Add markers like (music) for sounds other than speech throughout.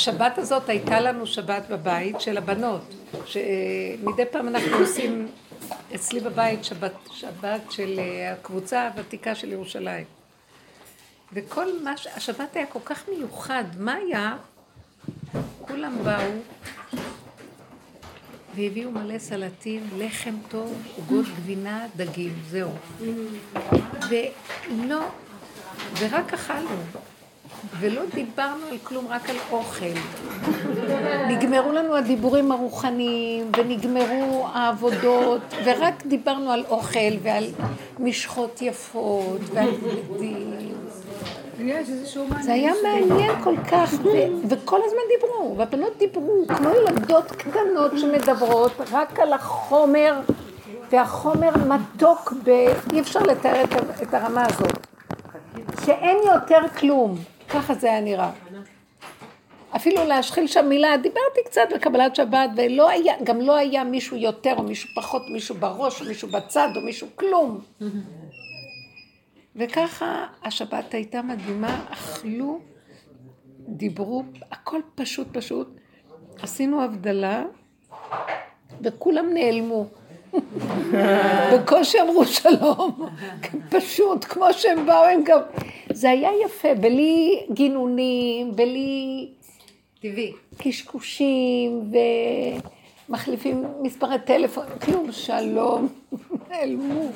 השבת הזאת הייתה לנו שבת בבית של הבנות, שמדי פעם אנחנו עושים אצלי בבית שבת, שבת של אה, הקבוצה הוותיקה של ירושלים. וכל מה ש... השבת היה כל כך מיוחד, מה היה? כולם באו והביאו מלא סלטים, לחם טוב, עוגות גבינה, דגים, זהו. ולא, ורק אכלנו. ולא דיברנו על כלום, רק על אוכל. נגמרו לנו הדיבורים הרוחניים, ונגמרו העבודות, ורק דיברנו על אוכל ועל משחות יפות ועל בגדים. זה היה מעניין כל כך, וכל הזמן דיברו, והבנות דיברו, כמו ילדות קטנות שמדברות רק על החומר, והחומר מתוק, אי אפשר לתאר את הרמה הזאת. שאין יותר כלום. ככה זה היה נראה. אפילו להשחיל שם מילה, דיברתי קצת בקבלת שבת, ולא היה, גם לא היה מישהו יותר או מישהו פחות, מישהו בראש, או מישהו בצד, או מישהו כלום. וככה השבת הייתה מדהימה, אכלו, דיברו, הכל פשוט פשוט. עשינו הבדלה, וכולם נעלמו. (laughs) בקושי אמרו שלום, (laughs) פשוט, כמו שהם באו, הם גם... זה היה יפה, בלי גינונים, בלי... טבעי. קשקושים, ומחליפים מספרי טלפון, כלום, שלום, (laughs) נעלמו.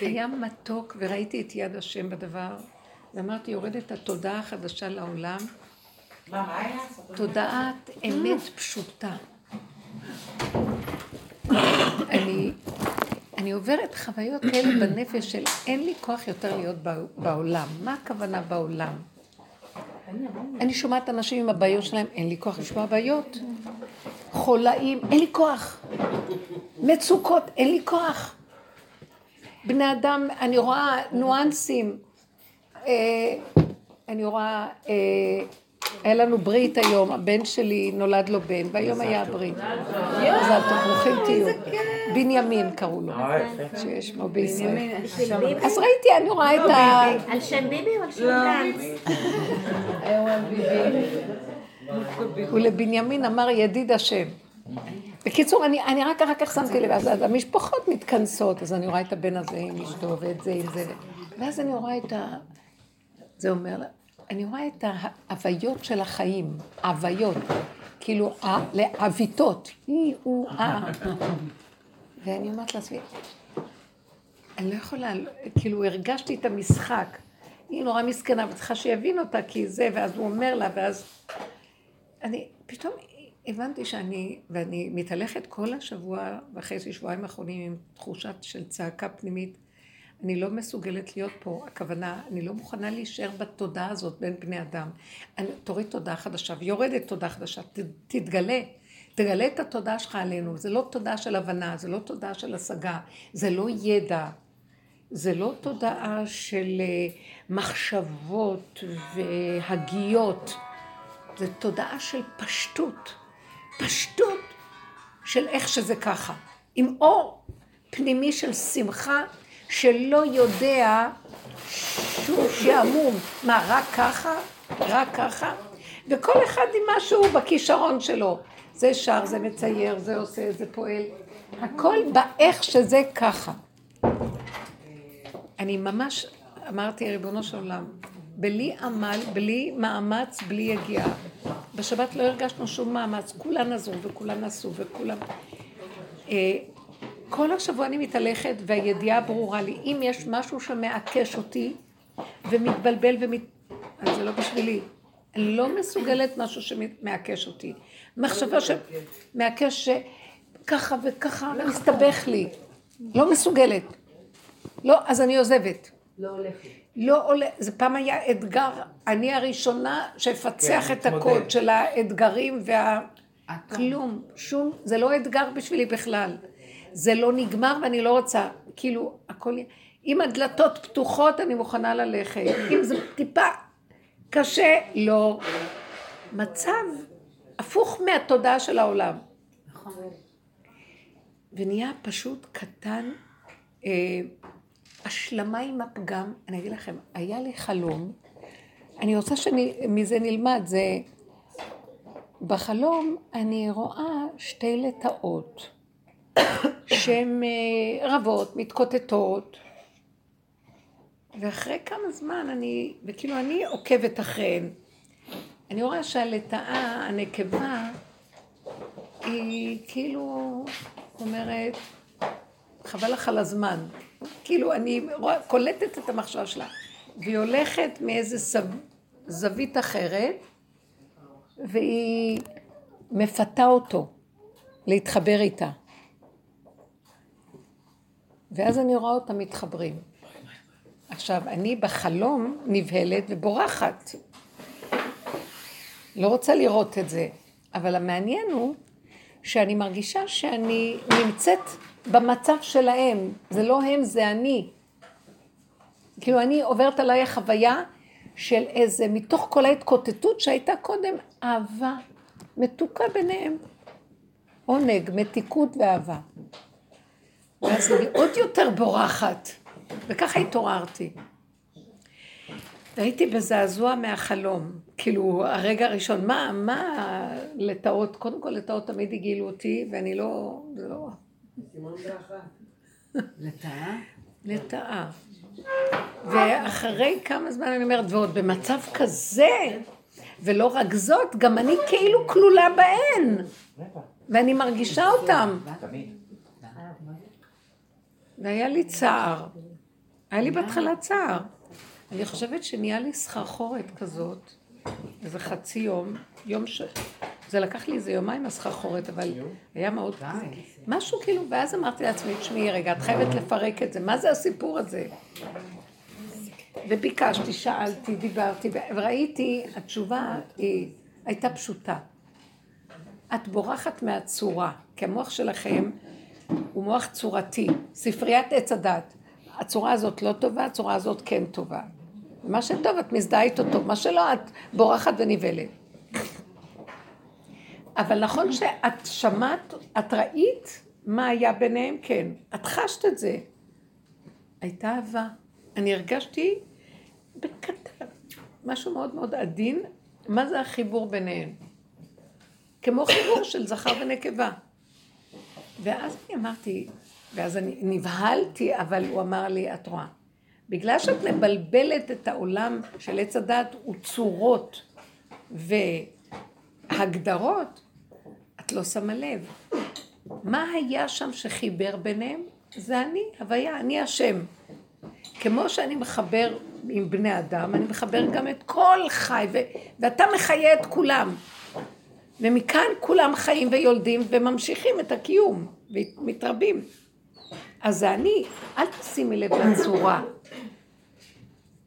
היה מתוק, וראיתי את יד השם בדבר, ואמרתי, יורדת התודעה החדשה לעולם. מה, מה היה? תודעת אמת פשוטה. אני, אני עוברת חוויות כאלה בנפש של אין לי כוח יותר להיות בעולם. מה הכוונה בעולם? אני שומעת אנשים עם הבעיות שלהם, אין לי כוח לשמוע בעיות. חולאים, אין לי כוח. מצוקות, אין לי כוח. בני אדם, אני רואה ניואנסים. אה, אני רואה אה, היה לנו ברית היום, הבן שלי נולד לו בן, והיום היה הברית. מזל טוב, ברוכים תהיו. בנימין קראו לו, שיש בו בישראל. אז ראיתי, אני רואה את ה... על שם ביבי או על שם גנץ? ולבנימין אמר ידיד השם. בקיצור, אני, אני רק אחר כך שמתי לב, אז המשפחות מתכנסות, אז אני רואה את הבן הזה עם אשתו ואת זה עם זה, ואז אני רואה את ה... זה אומר לה, אני רואה את ההוויות של החיים, הוויות, כאילו לעוויתות, היא, הוא, אה. (laughs) ואני אומרת לעצמי, אני לא יכולה, כאילו הרגשתי את המשחק. היא נורא מסכנה וצריכה שיבין אותה כי זה, ואז הוא אומר לה, ואז... אני פתאום הבנתי שאני, ואני מתהלכת כל השבוע וחצי, שבועיים האחרונים עם תחושת של צעקה פנימית. אני לא מסוגלת להיות פה, הכוונה, אני לא מוכנה להישאר בתודעה הזאת בין בני אדם. אני, תוריד תודעה חדשה, ויורדת תודעה חדשה, ת, תתגלה. תגלה את התודעה שלך עלינו. זה לא תודעה של הבנה, זה לא תודעה של השגה, זה לא ידע. זה לא תודעה של אה, מחשבות והגיות. זה תודעה של פשטות. פשטות של איך שזה ככה. עם אור פנימי של שמחה שלא יודע שהוא שעמום. מה, רק ככה? רק ככה? וכל אחד עם משהו בכישרון שלו. זה שר, זה מצייר, זה עושה, זה פועל. הכל באיך שזה ככה. אני ממש אמרתי, ריבונו של עולם, בלי עמל, בלי מאמץ, בלי יגיעה. בשבת לא הרגשנו שום מאמץ, כולן עזרו וכולן עשו וכולם... כל השבוע אני מתהלכת והידיעה ברורה לי, אם יש משהו שמעקש אותי ומתבלבל ומת... אז זה לא בשבילי. אני לא מסוגלת משהו שמעקש אותי. מחשבה שמעקש שככה וככה מסתבך לי. לא מסוגלת. לא, אז אני עוזבת. לא הולכת. לא עולה, זה פעם היה אתגר, אני הראשונה שאפצח כן, את הקוד של האתגרים וה... כלום, שום, זה לא אתגר בשבילי בכלל. זה לא נגמר ואני לא רוצה, כאילו, הכל... אם הדלתות פתוחות אני מוכנה ללכת, אם זה טיפה קשה, לא. מצב הפוך מהתודעה של העולם. נכון. ונהיה פשוט קטן, אה, השלמה עם הפגם. אני אגיד לכם, היה לי חלום, אני רוצה שמזה נלמד, זה בחלום אני רואה שתי לטאות שהן אה, רבות, מתקוטטות, ואחרי כמה זמן אני, וכאילו אני עוקבת אחריהן. אני רואה שהלטאה, הנקבה, היא כאילו אומרת, חבל לך על הזמן. כאילו, אני רואה, קולטת את המחשבה שלה, והיא הולכת מאיזה סב, זווית אחרת, והיא מפתה אותו להתחבר איתה. ואז אני רואה אותם מתחברים. עכשיו, אני בחלום נבהלת ובורחת. לא רוצה לראות את זה, אבל המעניין הוא שאני מרגישה שאני נמצאת במצב שלהם. זה לא הם, זה אני. כאילו, אני עוברת עליי חוויה של איזה, מתוך כל ההתקוטטות שהייתה קודם, אהבה מתוקה ביניהם. עונג, מתיקות ואהבה. ואז אני עוד יותר בורחת, וככה התעוררתי. והייתי בזעזוע מהחלום, כאילו הרגע הראשון, מה, מה לטאות, קודם כל לטאות תמיד הגילו אותי, ואני לא, זה לא... (laughs) לטאה? לטאה. ואחרי כמה זמן אני אומרת, ועוד במצב כזה, ולא רק זאת, גם אני כאילו כלולה בהן, ואני מרגישה אותם. והיה לי צער. היה לי בהתחלה צער. אני חושבת שנהיה לי סחרחורת כזאת, איזה חצי יום, יום ש... זה לקח לי איזה יומיים הסחרחורת, אבל היה מאוד... משהו כאילו, ואז אמרתי לעצמי, תשמעי רגע, את חייבת לפרק את זה, מה זה הסיפור הזה? וביקשתי, שאלתי, דיברתי, וראיתי, התשובה היא, הייתה פשוטה. את בורחת מהצורה, כי המוח שלכם הוא מוח צורתי, ספריית עץ הדת. הצורה הזאת לא טובה, הצורה הזאת כן טובה. מה שטוב, את מזדהה איתו טוב, מה שלא, את בורחת ונבהלת. אבל נכון שאת שמעת, את ראית מה היה ביניהם? כן. את חשת את זה. הייתה אהבה. אני הרגשתי בקטן, משהו מאוד מאוד עדין, מה זה החיבור ביניהם? כמו חיבור של זכר ונקבה. ואז אני אמרתי, ואז אני נבהלתי, אבל הוא אמר לי, את רואה, בגלל שאת מבלבלת את העולם של עץ הדת וצורות והגדרות, את לא שמה לב. מה היה שם שחיבר ביניהם? זה אני, הוויה, אני השם. כמו שאני מחבר עם בני אדם, אני מחבר גם את כל חי, ו- ואתה מחיה את כולם. ומכאן כולם חיים ויולדים וממשיכים את הקיום, ומתרבים. אז זה אני, אל תשימי לב לצורה.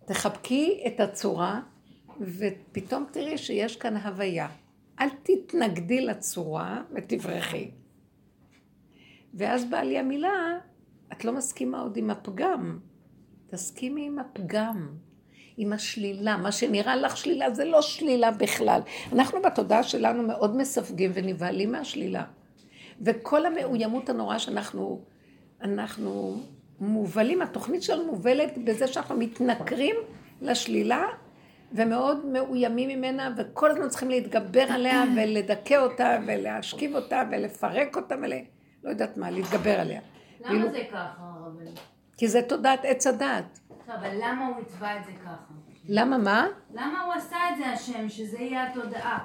תחבקי את הצורה, ופתאום תראי שיש כאן הוויה. אל תתנגדי לצורה ותברכי. ואז באה לי המילה, את לא מסכימה עוד עם הפגם. תסכימי עם הפגם, עם השלילה. מה שנראה לך שלילה זה לא שלילה בכלל. אנחנו בתודעה שלנו מאוד מספגים ונבהלים מהשלילה. וכל המאוימות הנוראה שאנחנו אנחנו מובלים, התוכנית שלנו מובלת בזה שאנחנו מתנכרים לשלילה ומאוד מאוימים ממנה וכל הזמן צריכים להתגבר עליה ולדכא אותה ולהשכיב אותה ולפרק אותה ול... לא יודעת מה, להתגבר עליה. למה ואילו... זה ככה, הרבנית? כי זה תודעת עץ הדעת. אבל למה הוא התווה את זה ככה? למה מה? למה הוא עשה את זה השם, שזה יהיה התודעה?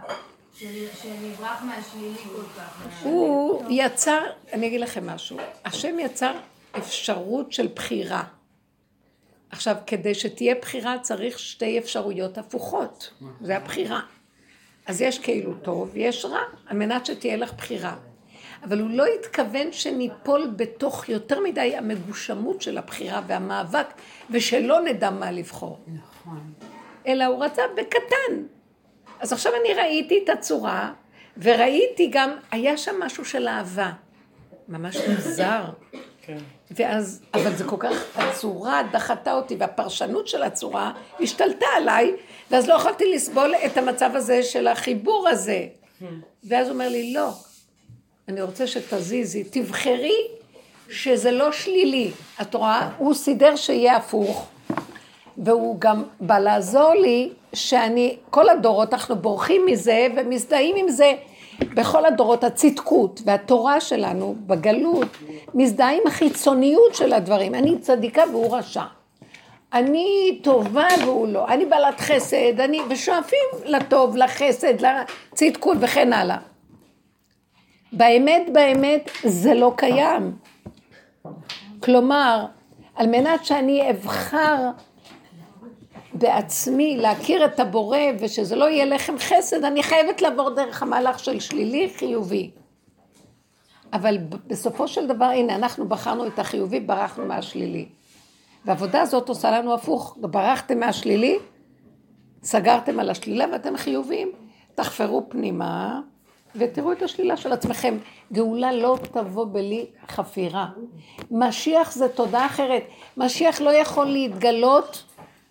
שנברח מהשלילי כל כך. הוא יצר, אני אגיד לכם משהו, השם יצר אפשרות של בחירה. עכשיו, כדי שתהיה בחירה צריך שתי אפשרויות הפוכות, זה הבחירה. אז יש כאילו טוב, יש רע, על מנת שתהיה לך בחירה. אבל הוא לא התכוון שניפול בתוך יותר מדי המגושמות של הבחירה והמאבק, ושלא נדע מה לבחור. נכון. אלא הוא רצה בקטן. אז עכשיו אני ראיתי את הצורה, וראיתי גם, היה שם משהו של אהבה. ממש מוזר. כן. ואז, אבל זה כל כך, הצורה דחתה אותי, והפרשנות של הצורה השתלטה עליי, ואז לא יכולתי לסבול את המצב הזה של החיבור הזה. ואז הוא אומר לי, לא, אני רוצה שתזיזי, תבחרי שזה לא שלילי. את רואה? הוא סידר שיהיה הפוך. והוא גם בא לעזור לי שאני, כל הדורות אנחנו בורחים מזה ומזדהים עם זה. בכל הדורות הצדקות והתורה שלנו בגלות מזדהה עם החיצוניות של הדברים. אני צדיקה והוא רשע. אני טובה והוא לא. אני בעלת חסד, אני... ושואפים לטוב, לחסד, לצדקות וכן הלאה. באמת, באמת, זה לא קיים. כלומר, על מנת שאני אבחר בעצמי להכיר את הבורא ושזה לא יהיה לחם חסד, אני חייבת לעבור דרך המהלך של שלילי חיובי. אבל בסופו של דבר, הנה, אנחנו בחרנו את החיובי, ברחנו מהשלילי. והעבודה הזאת עושה לנו הפוך, ברחתם מהשלילי, סגרתם על השלילה ואתם חיוביים. תחפרו פנימה ותראו את השלילה של עצמכם. גאולה לא תבוא בלי חפירה. משיח זה תודה אחרת. משיח לא יכול להתגלות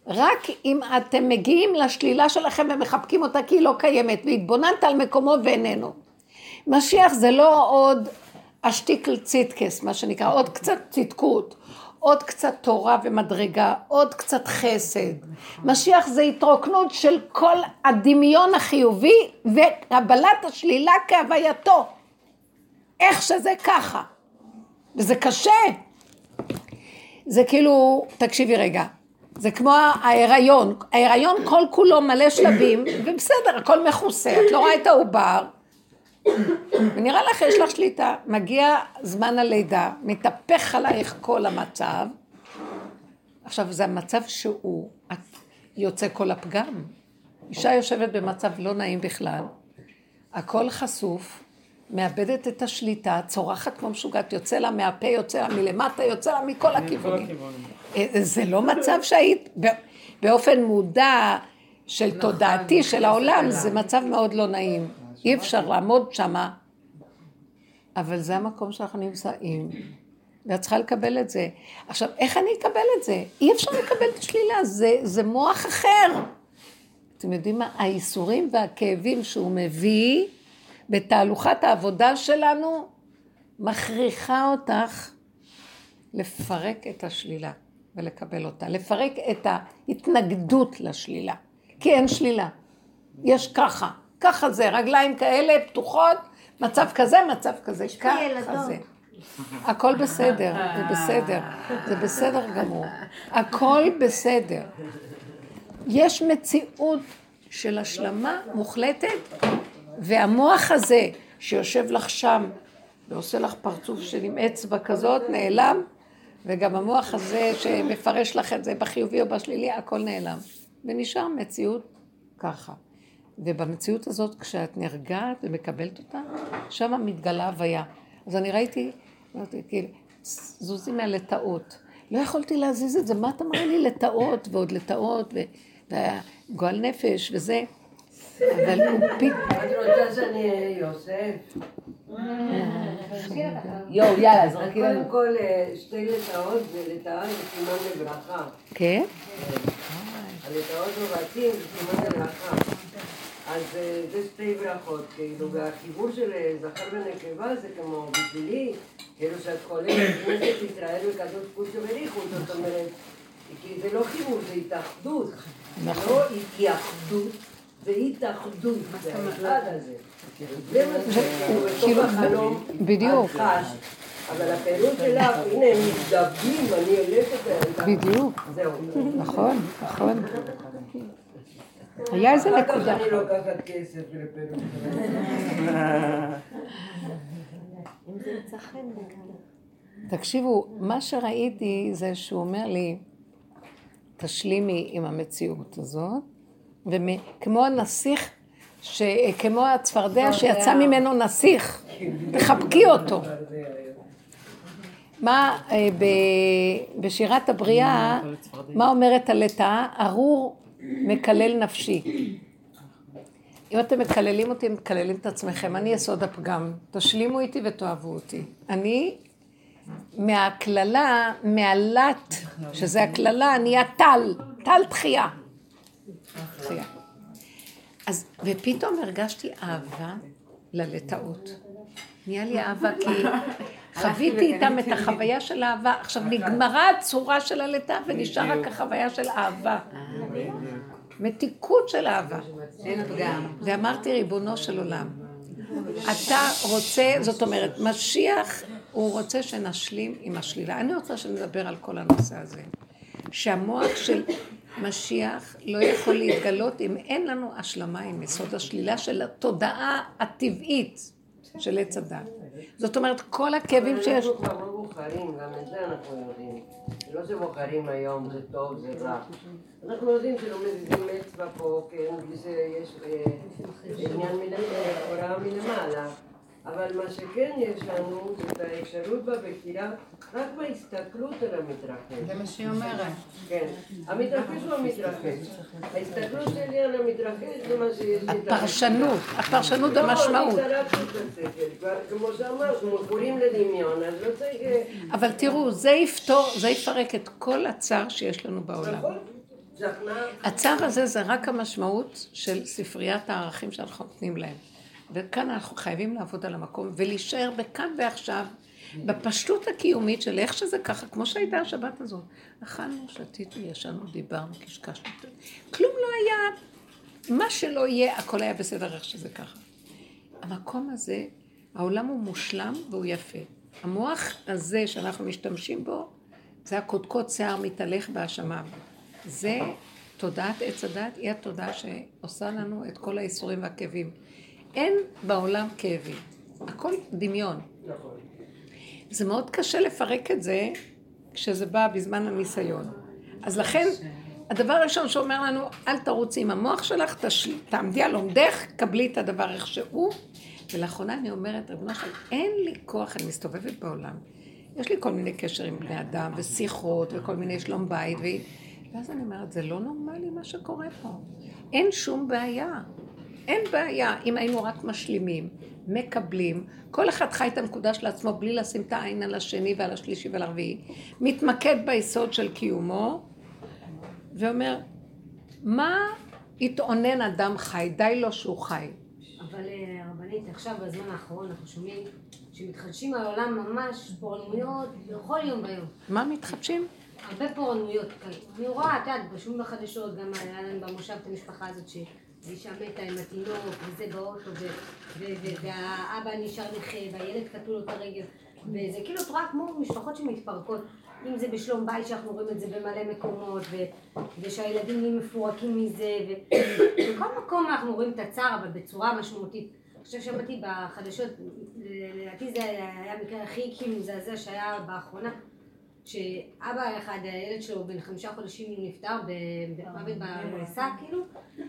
רק אם אתם מגיעים לשלילה שלכם ומחבקים אותה כי היא לא קיימת, והתבוננת על מקומו ואיננו. משיח זה לא עוד אשתיקל ציטקס, מה שנקרא, עוד קצת צדקות, עוד קצת תורה ומדרגה, עוד קצת חסד. משיח זה התרוקנות של כל הדמיון החיובי וקבלת השלילה כהווייתו. איך שזה ככה. וזה קשה. זה כאילו, תקשיבי רגע, זה כמו ההיריון, ההיריון כל כולו מלא שלבים, ובסדר, הכל מכוסה, את לא רואה את העובר, ונראה לך יש לך שליטה, מגיע זמן הלידה, מתהפך עלייך כל המצב, עכשיו זה המצב שהוא, את יוצא כל הפגם, אישה יושבת במצב לא נעים בכלל, הכל חשוף, מאבדת את השליטה, צורחת כמו משוגעת, יוצא לה מהפה, יוצא לה מלמטה, יוצא לה מכל הכיוונים. אה, זה לא מצב שהיית באופן מודע של נכון, תודעתי של העולם, זה מצב מאוד לא נעים. אי אפשר לעמוד שמה, אבל זה המקום שאנחנו נמצאים, ואת צריכה לקבל את זה. עכשיו, איך אני אקבל את זה? אי אפשר לקבל את השלילה, זה, זה מוח אחר. אתם יודעים מה? האיסורים והכאבים שהוא מביא בתהלוכת העבודה שלנו, מכריחה אותך לפרק את השלילה ולקבל אותה, לפרק את ההתנגדות לשלילה, כי אין שלילה, יש ככה. ככה זה, רגליים כאלה פתוחות, מצב כזה, מצב כזה, ככה זה. הכל בסדר, זה בסדר, זה בסדר גמור. הכל בסדר. יש מציאות של השלמה מוחלטת, והמוח הזה שיושב לך שם ועושה לך פרצוף של עם אצבע כזאת, נעלם, וגם המוח הזה שמפרש לך את זה בחיובי או בשלילי, הכל נעלם. ונשאר מציאות ככה. ובמציאות הזאת, כשאת נרגעת ומקבלת אותה, שם מתגלה הוויה. אז אני ראיתי, אמרתי, כאילו, זוזי מהלטאות. לא יכולתי להזיז את זה, מה אתה מראה לי לטאות ועוד לטאות, והיה גועל נפש וזה. אבל הוא פתאום... את רוצה שאני אהיה יוסף? יואו, יאללה, זרקי לנו. קודם כל, אה, שתי לטאות ולטאה זה סימן לברכה. כן? הלטאות רובצים זה סימן לברכה. אז אה, זה שתי ברכות, כאילו, והחיבור של אה, זכר ונקבה זה כמו בשבילי, כאילו שאת חולמת (coughs) כנסת ישראל וכזאת קודשו בריחו, זאת אומרת, כי זה לא חיבור, זה התאחדות. נכון. לא התייחדות, זה התאחדות, זה האחד הזה. זה מה שבתוך החלום בדיוק. אבל הפירוט שלך, הנה, הם מזדווים, אני הולכת... בדיוק. זהו. נכון, נכון. היה איזה נקודה. אחר כך אני לוקחת כסף לפרק. תקשיבו, מה שראיתי זה שהוא אומר לי, תשלימי עם המציאות הזאת, וכמו הנסיך, כמו הצפרדע שיצא ממנו נסיך, תחבקי אותו. מה אה, בשירת הבריאה, מה אומרת הלטאה? ארור מקלל נפשי. אם אתם מקללים אותי, מקללים את עצמכם, אני יסוד הפגם. תשלימו איתי ותאהבו אותי. אני, מהקללה, מהלט, שזה הקללה, נהיה טל, טל תחייה. תחייה. אז, ופתאום הרגשתי אהבה ללטאות. נהיה לי אהבה כי חוויתי איתם את החוויה של אהבה. עכשיו נגמרה הצורה של הלידה ונשאר רק החוויה של אהבה. מתיקות של אהבה. ואמרתי, ריבונו של עולם, אתה רוצה, זאת אומרת, משיח, הוא רוצה שנשלים עם השלילה. אני רוצה שנדבר על כל הנושא הזה. שהמוח של משיח לא יכול להתגלות אם אין לנו השלמה עם יסוד השלילה של התודעה הטבעית של עץ הדת. זאת אומרת, כל הכאבים שיש... אנחנו כבר לא בוחרים, גם את זה אנחנו יודעים. לא שבוחרים היום, זה טוב, זה רע. אנחנו יודעים שלא מזיזים אצבע פה, כן, בלי זה יש אה, עניין מלמעלה, הוראה מלמעלה. אבל מה שכן יש לנו, זה את האפשרות בבחירה רק בהסתכלות על המתרחש. זה מה שהיא אומרת. כן, המתרחש הוא המתרחש. ההסתכלות שלי על המתרחש זה מה שיש לי. הפרשנות, הפרשנות לא, המשמעות. אני זרקתי את השכל, כבר כמו שאמרת, מכורים לדמיון, אז לא צריך... אה, אבל תראו, זה יפתור, זה יפרק את כל הצער שיש לנו בעולם. נכון, הצער הזה זה רק המשמעות של ספריית הערכים שאנחנו נותנים להם. וכאן אנחנו חייבים לעבוד על המקום ולהישאר בכאן ועכשיו, בפשטות הקיומית של איך שזה ככה, כמו שהייתה השבת הזאת. אכלנו, שתינו, ישנו, דיברנו, קשקשנו. כלום לא היה, מה שלא יהיה, הכל היה בסדר איך שזה ככה. המקום הזה, העולם הוא מושלם והוא יפה. המוח הזה שאנחנו משתמשים בו, זה הקודקוד שיער מתהלך בהאשמה. זה תודעת עץ הדת, היא התודעה שעושה לנו את כל האיסורים והכאבים. אין בעולם כאבים, הכל דמיון. זה מאוד קשה לפרק את זה כשזה בא בזמן הניסיון. אז לכן, הדבר הראשון שאומר לנו, אל תרוצי עם המוח שלך, תש... תעמדי על עומדך, קבלי את הדבר איך שהוא. ולאחרונה אני אומרת, רבנו שלום, אין לי כוח, אני מסתובבת בעולם. יש לי כל מיני קשר עם בני אדם, ושיחות, וכל מיני שלום בית, ו... ואז אני אומרת, זה לא נורמלי מה שקורה פה. אין שום בעיה. אין בעיה אם היינו רק משלימים, מקבלים, כל אחד חי את הנקודה של עצמו בלי לשים את העין על השני ועל השלישי ועל הרביעי, מתמקד ביסוד של קיומו, ואומר, מה התאונן אדם חי? די לו שהוא חי. אבל אה, הרבנית, עכשיו בזמן האחרון אנחנו שומעים שמתחדשים העולם ממש פורענויות בכל יום ויום. מה מתחדשים? הרבה פורענויות. אני רואה, את יודעת, בשום בחדשות, גם היה להם במושב את המשפחה הזאת שאישה מתה עם התינוק, וזה באוטו, והאבא נשאר נכה, והילד קטעו לו את הרגל. וזה כאילו, את רואה כמו משפחות שמתפרקות. אם זה בשלום בית, שאנחנו רואים את זה במלא מקומות, ו- ושהילדים נהיים מפורקים מזה, ובכל מקום אנחנו רואים את הצער, אבל בצורה משמעותית. עכשיו שמעתי בחדשות, לדעתי זה היה המקרה הכי כאילו מזעזע שהיה באחרונה, שאבא אחד, הילד שלו בן חמישה חודשים נפטר במוות במסע כאילו,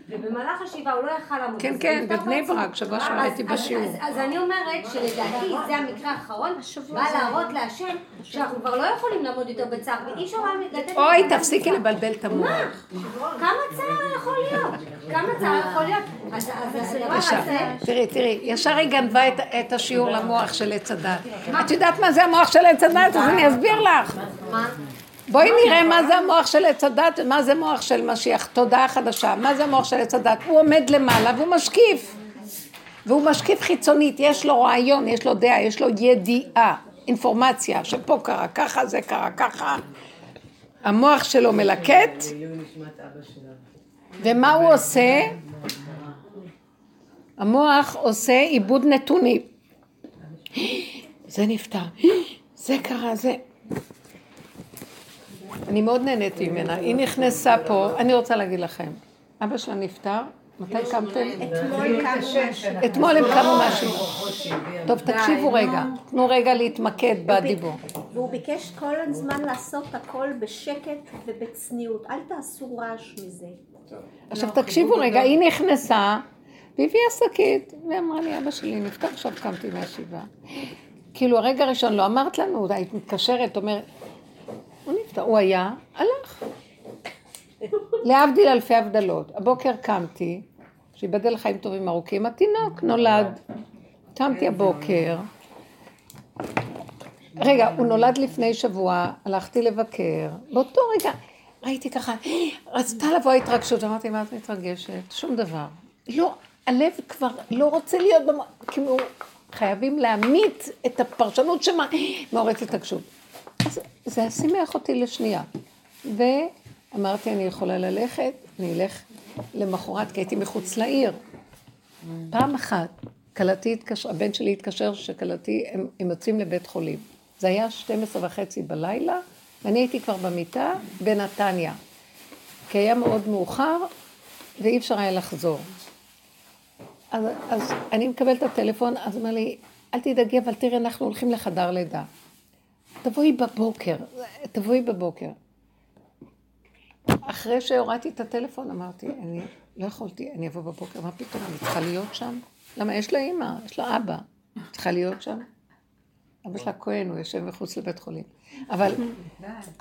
ובמהלך השבעה הוא לא יכל לעמוד. כן, כן, בבני. ברק, שבוע שעבר אז- הייתי בשיעור. אז- אני אומרת שלדעתי זה המקרה האחרון, בא להראות להשם שאנחנו כבר לא יכולים לעמוד יותר בצער, ואי אפשר לתת... אוי, תפסיקי לבלבל את המוח. כמה צער יכול להיות? כמה צער יכול להיות? אז אז הדבר בבקשה. הזה... תראי, תראי, ישר היא גנבה את, את השיעור למוח של עץ הדת. את יודעת מה זה המוח של עץ הדת? אז אני אסביר לך. מה? בואי נראה מה זה המוח של עץ הדת ומה זה מוח של משיח, תודעה חדשה. מה זה המוח של עץ הדת? הוא עומד למעלה והוא משקיף. והוא משקיף חיצונית, יש לו רעיון, יש לו דעה, יש לו ידיעה, אינפורמציה, שפה קרה ככה, זה קרה ככה. המוח שלו מלקט, ומה הוא עושה? המוח עושה עיבוד נתונים. (gasps) זה נפטר, (gasps) זה קרה, זה... אני מאוד נהניתי ממנה, היא נכנסה פה, אני רוצה להגיד לכם, אבא שלה נפטר, מתי קמתם? אתמול הם קמו משהו. טוב, תקשיבו רגע, תנו רגע להתמקד בדיבור. והוא ביקש כל הזמן לעשות הכל בשקט ובצניעות. אל תעשו רעש מזה. עכשיו תקשיבו רגע, היא נכנסה והביאה שקית, ואמרה לי, אבא שלי נפטר, עכשיו קמתי מהשבעה. כאילו הרגע הראשון לא אמרת לנו, היית מתקשרת, אומרת, הוא היה, הלך. להבדיל אלפי הבדלות. הבוקר קמתי, שיבדל חיים טובים ארוכים, התינוק נולד. קמתי הבוקר. רגע, הוא נולד לפני שבוע, הלכתי לבקר. באותו רגע, ראיתי ככה, רצתה לבוא ההתרגשות, אמרתי, מה את מתרגשת? שום דבר. לא, הלב כבר לא רוצה להיות, במ... כאילו, חייבים להמית את הפרשנות שמעוררת התרגשות. אז זה שימח אותי לשנייה. ואמרתי, אני יכולה ללכת, אני אלך למחרת, כי הייתי מחוץ לעיר. פעם אחת, כלתי התקשר, הבן שלי התקשר שכלתי, הם, הם יוצאים לבית חולים. זה היה 12 וחצי בלילה, ואני הייתי כבר במיטה בנתניה. כי היה מאוד מאוחר, ואי אפשר היה לחזור. אז, אז אני מקבלת את הטלפון, אז הוא אומר לי, אל תדאגי, אבל תראי, אנחנו הולכים לחדר לידה. תבואי בבוקר, תבואי בבוקר. אחרי שהורדתי את הטלפון, אמרתי, אני לא יכולתי, אני אבוא בבוקר, מה פתאום, אני צריכה להיות שם? למה? יש לה אימא, יש לה אבא, צריכה להיות שם. אבא שלה כהן, הוא יושב מחוץ לבית חולים. אבל,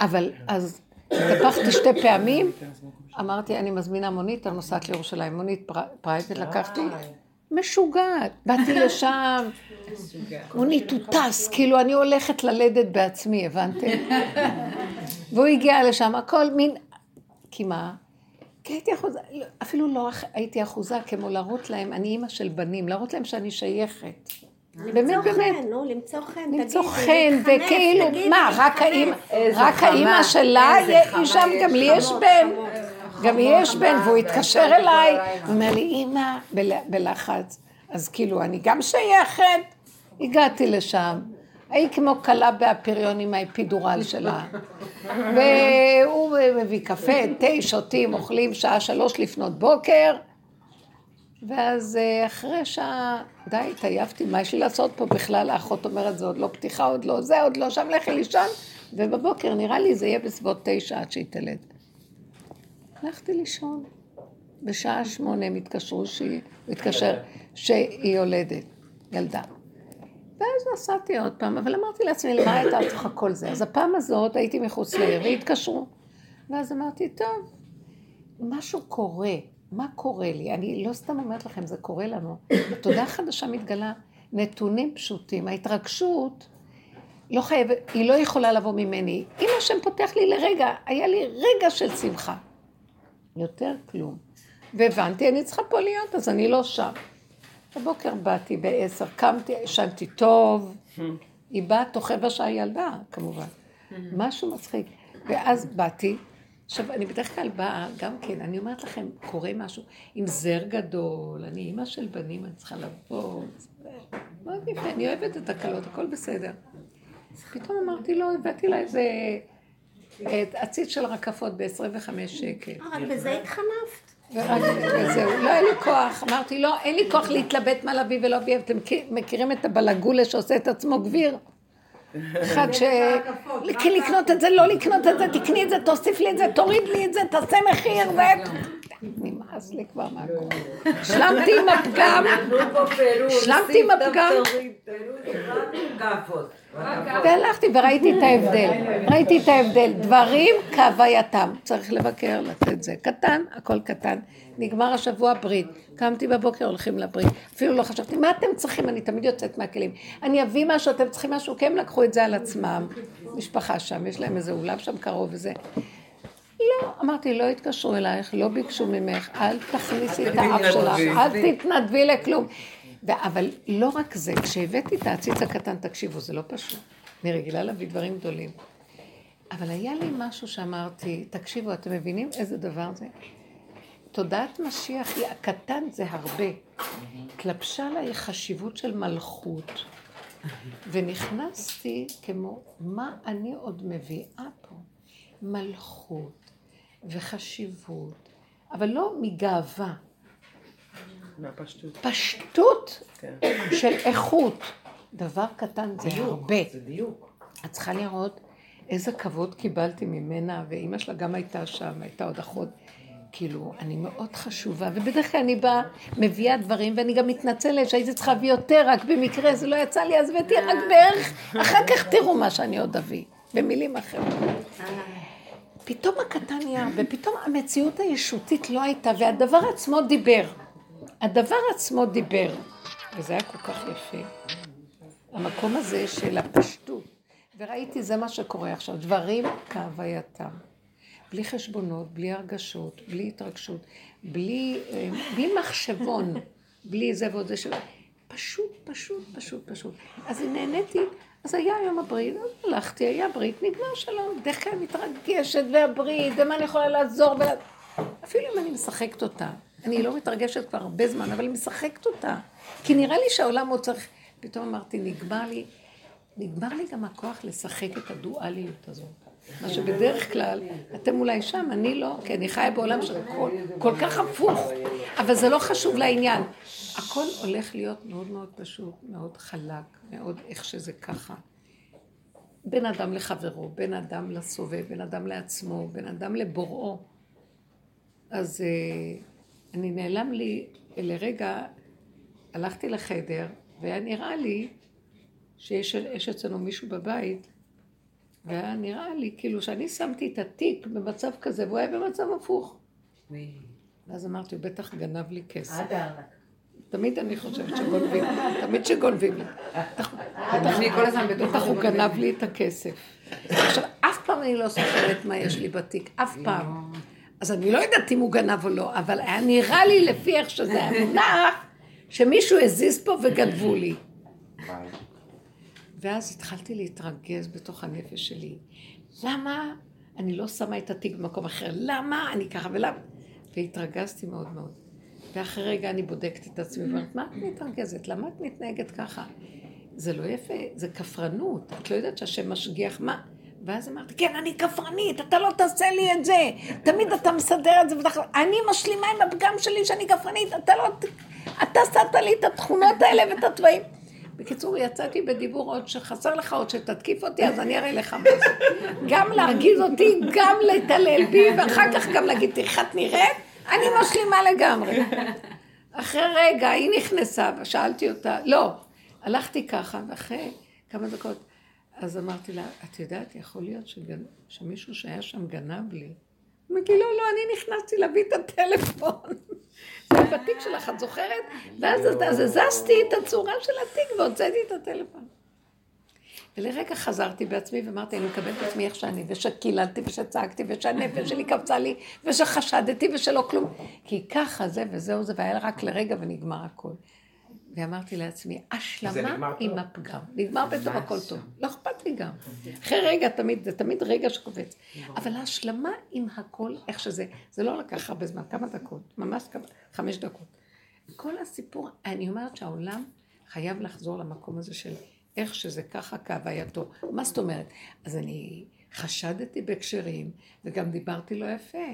אבל, אז התהפכתי שתי פעמים, אמרתי, אני מזמינה מונית, אני נוסעת לירושלים, מונית פרייבט לקחתי, משוגעת, באתי (laughs) לשם, הוא טס, כאילו אני הולכת ללדת בעצמי, הבנתם? (laughs) והוא הגיע לשם, הכל מין, כי מה? כי הייתי אחוזה, אפילו לא הייתי אחוזה כמו להראות להם, אני אימא של בנים, להראות להם שאני שייכת. באמת, באמת. נו, למצוא חן, למצוא חן, וכאילו, מה, רק האימא שלה, היא שם, גם לי יש בן. גם יש בן, והוא התקשר אליי, הוא אומר לי, אימא, בלחץ. אז כאילו, אני גם שייכת. הגעתי לשם, היית כמו כלה באפיריון עם האפידורל שלה. והוא מביא קפה, תה, שותים, אוכלים שעה שלוש לפנות בוקר. ואז אה, אחרי שעה, די, התעייפתי, מה יש לי לעשות פה בכלל? האחות אומרת, זה עוד לא פתיחה, עוד לא זה, עוד לא שם, לכי לישון, ובבוקר נראה לי זה יהיה בסביבות תשע עד שהיא תלד. הלכתי לישון. בשעה שמונה הם התקשרו שהיא, הוא התקשר שהיא יולדת, ילדה. ואז נסעתי עוד פעם, אבל אמרתי לעצמי, למה הייתה (coughs) צריכה כל זה? אז הפעם הזאת הייתי מחוץ לעיר והתקשרו. ואז אמרתי, טוב, משהו קורה. מה קורה לי? אני לא סתם אומרת לכם, זה קורה לנו. (coughs) התודעה החדשה מתגלה, נתונים פשוטים. ההתרגשות לא חייבת, היא לא יכולה לבוא ממני. אם השם פותח לי לרגע, היה לי רגע של שמחה. יותר כלום. והבנתי, אני צריכה פה להיות, אז אני לא שם. בבוקר באתי בעשר, קמתי, ישנתי טוב. היא באה תוך רבע שעה ילדה, כמובן. משהו מצחיק. ואז באתי, עכשיו, אני בדרך כלל באה, גם כן, אני אומרת לכם, קורה משהו עם זר גדול, אני אימא של בנים, אני צריכה לבוא, מאוד יפה, אני אוהבת את הקלות, הכל בסדר. פתאום אמרתי לו, הבאתי לה איזה עציץ של רקפות ב-25 שקל. אה, רק בזה התחנפת? וזהו, לא היה לי כוח, אמרתי לא, אין לי כוח להתלבט מה להביא ולא להביא, אתם מכירים את הבלגולה שעושה את עצמו גביר? אחד ש... כי לקנות את זה, לא לקנות את זה, תקני את זה, תוסיף לי את זה, תוריד לי את זה, תעשה מחיר, ו... נמאס לי כבר מהכל. השלמתי עם הפגם, השלמתי עם הפגם. והלכתי וראיתי את ההבדל, ראיתי את ההבדל, דברים כהווייתם, צריך לבקר, לתת זה, קטן, הכל קטן, נגמר השבוע ברית, קמתי בבוקר, הולכים לברית, אפילו לא חשבתי, מה אתם צריכים, אני תמיד יוצאת מהכלים, אני אביא משהו, אתם צריכים משהו, כי הם לקחו את זה על עצמם, משפחה שם, יש להם איזה אולם שם קרוב וזה. לא, אמרתי, לא התקשרו אלייך, לא ביקשו ממך, אל תכניסי את האף שלך, אל תתנדבי לכלום. אבל לא רק זה, כשהבאתי את העציץ הקטן, תקשיבו, זה לא פשוט. אני רגילה להביא דברים גדולים. אבל היה לי משהו שאמרתי, תקשיבו, אתם מבינים איזה דבר זה? תודעת משיח היא הקטן זה הרבה. התלבשה עליי חשיבות של מלכות, ונכנסתי כמו, מה אני עוד מביאה פה? מלכות וחשיבות, אבל לא מגאווה. מהפשטות. פשטות כן. של איכות. דבר קטן זה דיוק, הרבה. זה דיוק. את צריכה לראות איזה כבוד קיבלתי ממנה, ואימא שלה גם הייתה שם, הייתה עוד אחות. כאילו, אני מאוד חשובה, ובדרך כלל אני באה, מביאה דברים, ואני גם מתנצלת שהייתי צריכה להביא יותר, רק במקרה זה לא יצא לי, אז הבאתי רק בערך, אחר כך תראו מה שאני עוד אביא, במילים אחרות. פתאום הקטן נהיה, ופתאום המציאות הישותית לא הייתה, והדבר עצמו דיבר. הדבר עצמו דיבר, וזה היה כל כך יפה. המקום הזה של הפשטות. וראיתי, זה מה שקורה עכשיו, דברים כהווייתם. בלי חשבונות, בלי הרגשות, בלי התרגשות, בלי, אה, בלי מחשבון, בלי זה ועוד זה של... פשוט, פשוט, פשוט, פשוט. אז נהניתי, אז היה יום הברית, אז הלכתי, היה ברית, נגמר שלום. בדרך כלל מתרגשת, והברית, ומה אני יכולה לעזור, ולה... אפילו אם אני משחקת אותה. אני לא מתרגשת כבר הרבה זמן, אבל אני משחקת אותה. כי נראה לי שהעולם עוד צריך... פתאום אמרתי, נגמר לי, נגמר לי גם הכוח לשחק את הדואליות הזאת. מה שבדרך כלל, אתם אולי שם, אני לא, כי אני חיה בעולם של כל, כל כך הפוך, אבל זה לא חשוב לעניין. הכל הולך להיות מאוד מאוד פשוט, מאוד חלק, מאוד איך שזה ככה. בין אדם לחברו, בין אדם לסובב, בין אדם לעצמו, בין אדם לבוראו. אז אה, אני נעלם לי לרגע, הלכתי לחדר, והיה נראה לי שיש אצלנו מישהו בבית, והיה נראה לי כאילו שאני שמתי את התיק במצב כזה, והוא היה במצב הפוך. ואז אמרתי, הוא בטח גנב לי כסף. תמיד אני חושבת שגונבים, תמיד שגונבים לי. אני כל הזמן בטח הוא גנב לי את הכסף. עכשיו, אף פעם אני לא זוכרת מה יש לי בתיק, אף פעם. אז אני לא יודעת אם הוא גנב או לא, אבל היה נראה לי לפי איך שזה היה מונח, שמישהו הזיז פה וגנבו לי. ואז התחלתי להתרגז בתוך הנפש שלי. למה אני לא שמה את התיק במקום אחר? למה אני ככה ולמה? והתרגזתי מאוד מאוד. ואחרי רגע אני בודקת את עצמי ואומרת, מה את מתרגזת? למה את מתנהגת ככה? זה לא יפה, זה כפרנות. את לא יודעת שהשם משגיח, מה? ואז אמרתי, כן, אני כפרנית, אתה לא תעשה לי את זה. תמיד אתה מסדר את זה, ותח... אני משלימה עם הפגם שלי שאני כפרנית, אתה לא... אתה שמת לי את התכונות האלה ואת התוואים. בקיצור, יצאתי בדיבור עוד שחסר לך עוד שתתקיף אותי, אז אני אראה לך מה זה. גם להרגיז אותי, גם להתעלל בי, ואחר כך גם להגיד, תראי איך נראית, אני משלימה לגמרי. אחרי רגע, היא נכנסה, ושאלתי אותה, לא, הלכתי ככה, ואחרי כמה דקות, אז אמרתי לה, את יודעת, יכול להיות שגנ... שמישהו שהיה שם גנב לי. אמרתי, לא, לא, אני נכנסתי להביא את הטלפון. זה בתיק שלך, את זוכרת? ואז אז הזזתי את הצורה של התיק והוצאתי את הטלפון. ולרגע חזרתי בעצמי ואמרתי, אני מקבלת את עצמי איך שאני, ושקיללתי ושצעקתי, ושהנפש שלי (laughs) קפצה לי, ושחשדתי ושלא כלום. כי ככה זה וזהו זה, והיה רק לרגע ונגמר הכל. ואמרתי לעצמי, השלמה עם הפגם. נגמר פתאום הכל טוב. לא אכפת לי גם. אחרי רגע תמיד, זה תמיד רגע שקופץ. אבל ההשלמה עם הכל, איך שזה, זה לא לקח הרבה זמן, כמה דקות, ממש כמה, חמש דקות. כל הסיפור, אני אומרת שהעולם חייב לחזור למקום הזה של איך שזה ככה כהווייתו. מה זאת אומרת? אז אני חשדתי בהקשרים, וגם דיברתי לא יפה.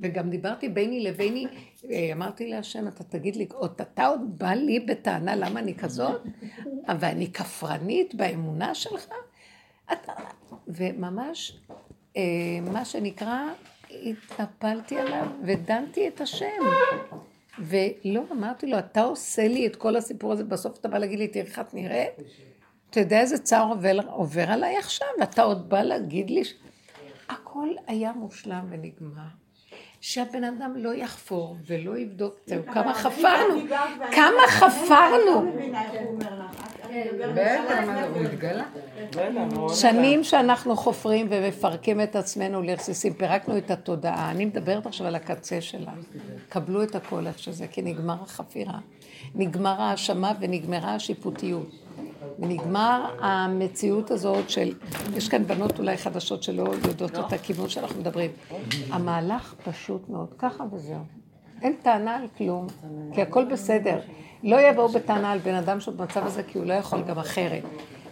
וגם דיברתי ביני לביני, אה, אמרתי להשם, אתה תגיד לי, עוד אתה עוד בא לי בטענה למה אני כזאת? ואני כפרנית באמונה שלך? אתה... וממש, אה, מה שנקרא, התנפלתי עליו ודנתי את השם. ולא, אמרתי לו, אתה עושה לי את כל הסיפור הזה, בסוף אתה בא להגיד לי, תראה איך את נראית? אתה יודע איזה צער עובר, עובר עליי עכשיו? אתה עוד בא להגיד לי... הכל היה מושלם ונגמר. שהבן אדם לא יחפור ולא יבדוק, זהו, כמה חפרנו, כמה חפרנו. מתגלה? שנים שאנחנו חופרים ומפרקים את עצמנו לרסיסים, פירקנו את התודעה. אני מדברת עכשיו על הקצה שלה. קבלו את הכל איך שזה, כי נגמר החפירה. נגמר ההאשמה ונגמרה השיפוטיות. ונגמר המציאות הזאת של, יש כאן בנות אולי חדשות שלא יודעות את הכיוון שאנחנו מדברים. המהלך פשוט מאוד, ככה וזהו. אין טענה על כלום, כי הכל בסדר. לא יבואו בטענה על בן אדם שהוא במצב הזה, כי הוא לא יכול גם אחרת.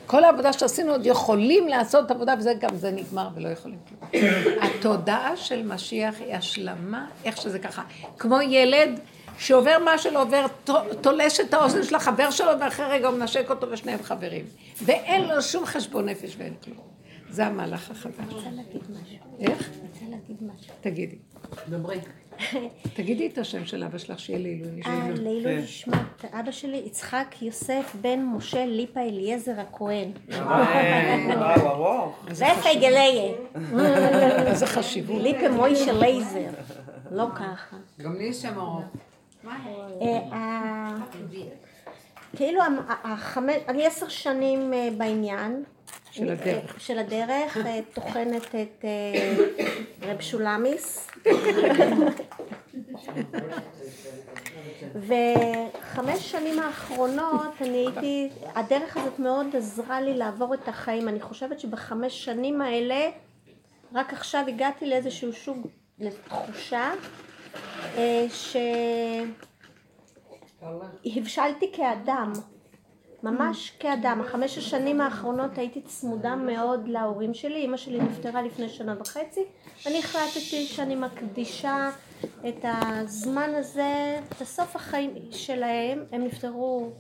כל העבודה שעשינו עוד יכולים לעשות עבודה, וזה גם זה נגמר ולא יכולים כלום. התודעה של משיח היא השלמה, איך שזה ככה. כמו ילד שעובר מה שלא עובר, תולש את האוזן של החבר שלו, ואחרי רגע הוא מנשק אותו ושניהם חברים. ואין לו שום חשבון נפש ואין כלום. זה המהלך החדש. אני רוצה להגיד משהו. איך? אני רוצה להגיד משהו. תגידי. דברי. (laughs) תגידי את השם של אבא שלך, שיהיה לעילוי אה, נשמע. לעילוי נשמת אבא שלי, יצחק יוסף בן משה ליפה אליעזר הכהן. (laughs) וואו, ארוך. זה פייגליה. איזה חשיבות. ליפה מוישה לייזר. לא ככה. גם לי יש שם ארוך. אה, ה- כאילו החמש, אני עשר שנים אה, בעניין. של הדרך. של הדרך, אה, טוחנת את אה, רב שולמיס. בחמש שנים האחרונות אני הייתי, הדרך הזאת מאוד עזרה לי לעבור את החיים. אני חושבת שבחמש שנים האלה, רק עכשיו הגעתי לאיזשהו שוב, לתחושה, אה, שהבשלתי כאדם. ממש כאדם. החמש השנים האחרונות הייתי צמודה מאוד להורים שלי. אמא שלי נפטרה לפני שנה וחצי. אני החלטתי שאני מקדישה את הזמן הזה, את הסוף החיים שלהם. הם נפטרו,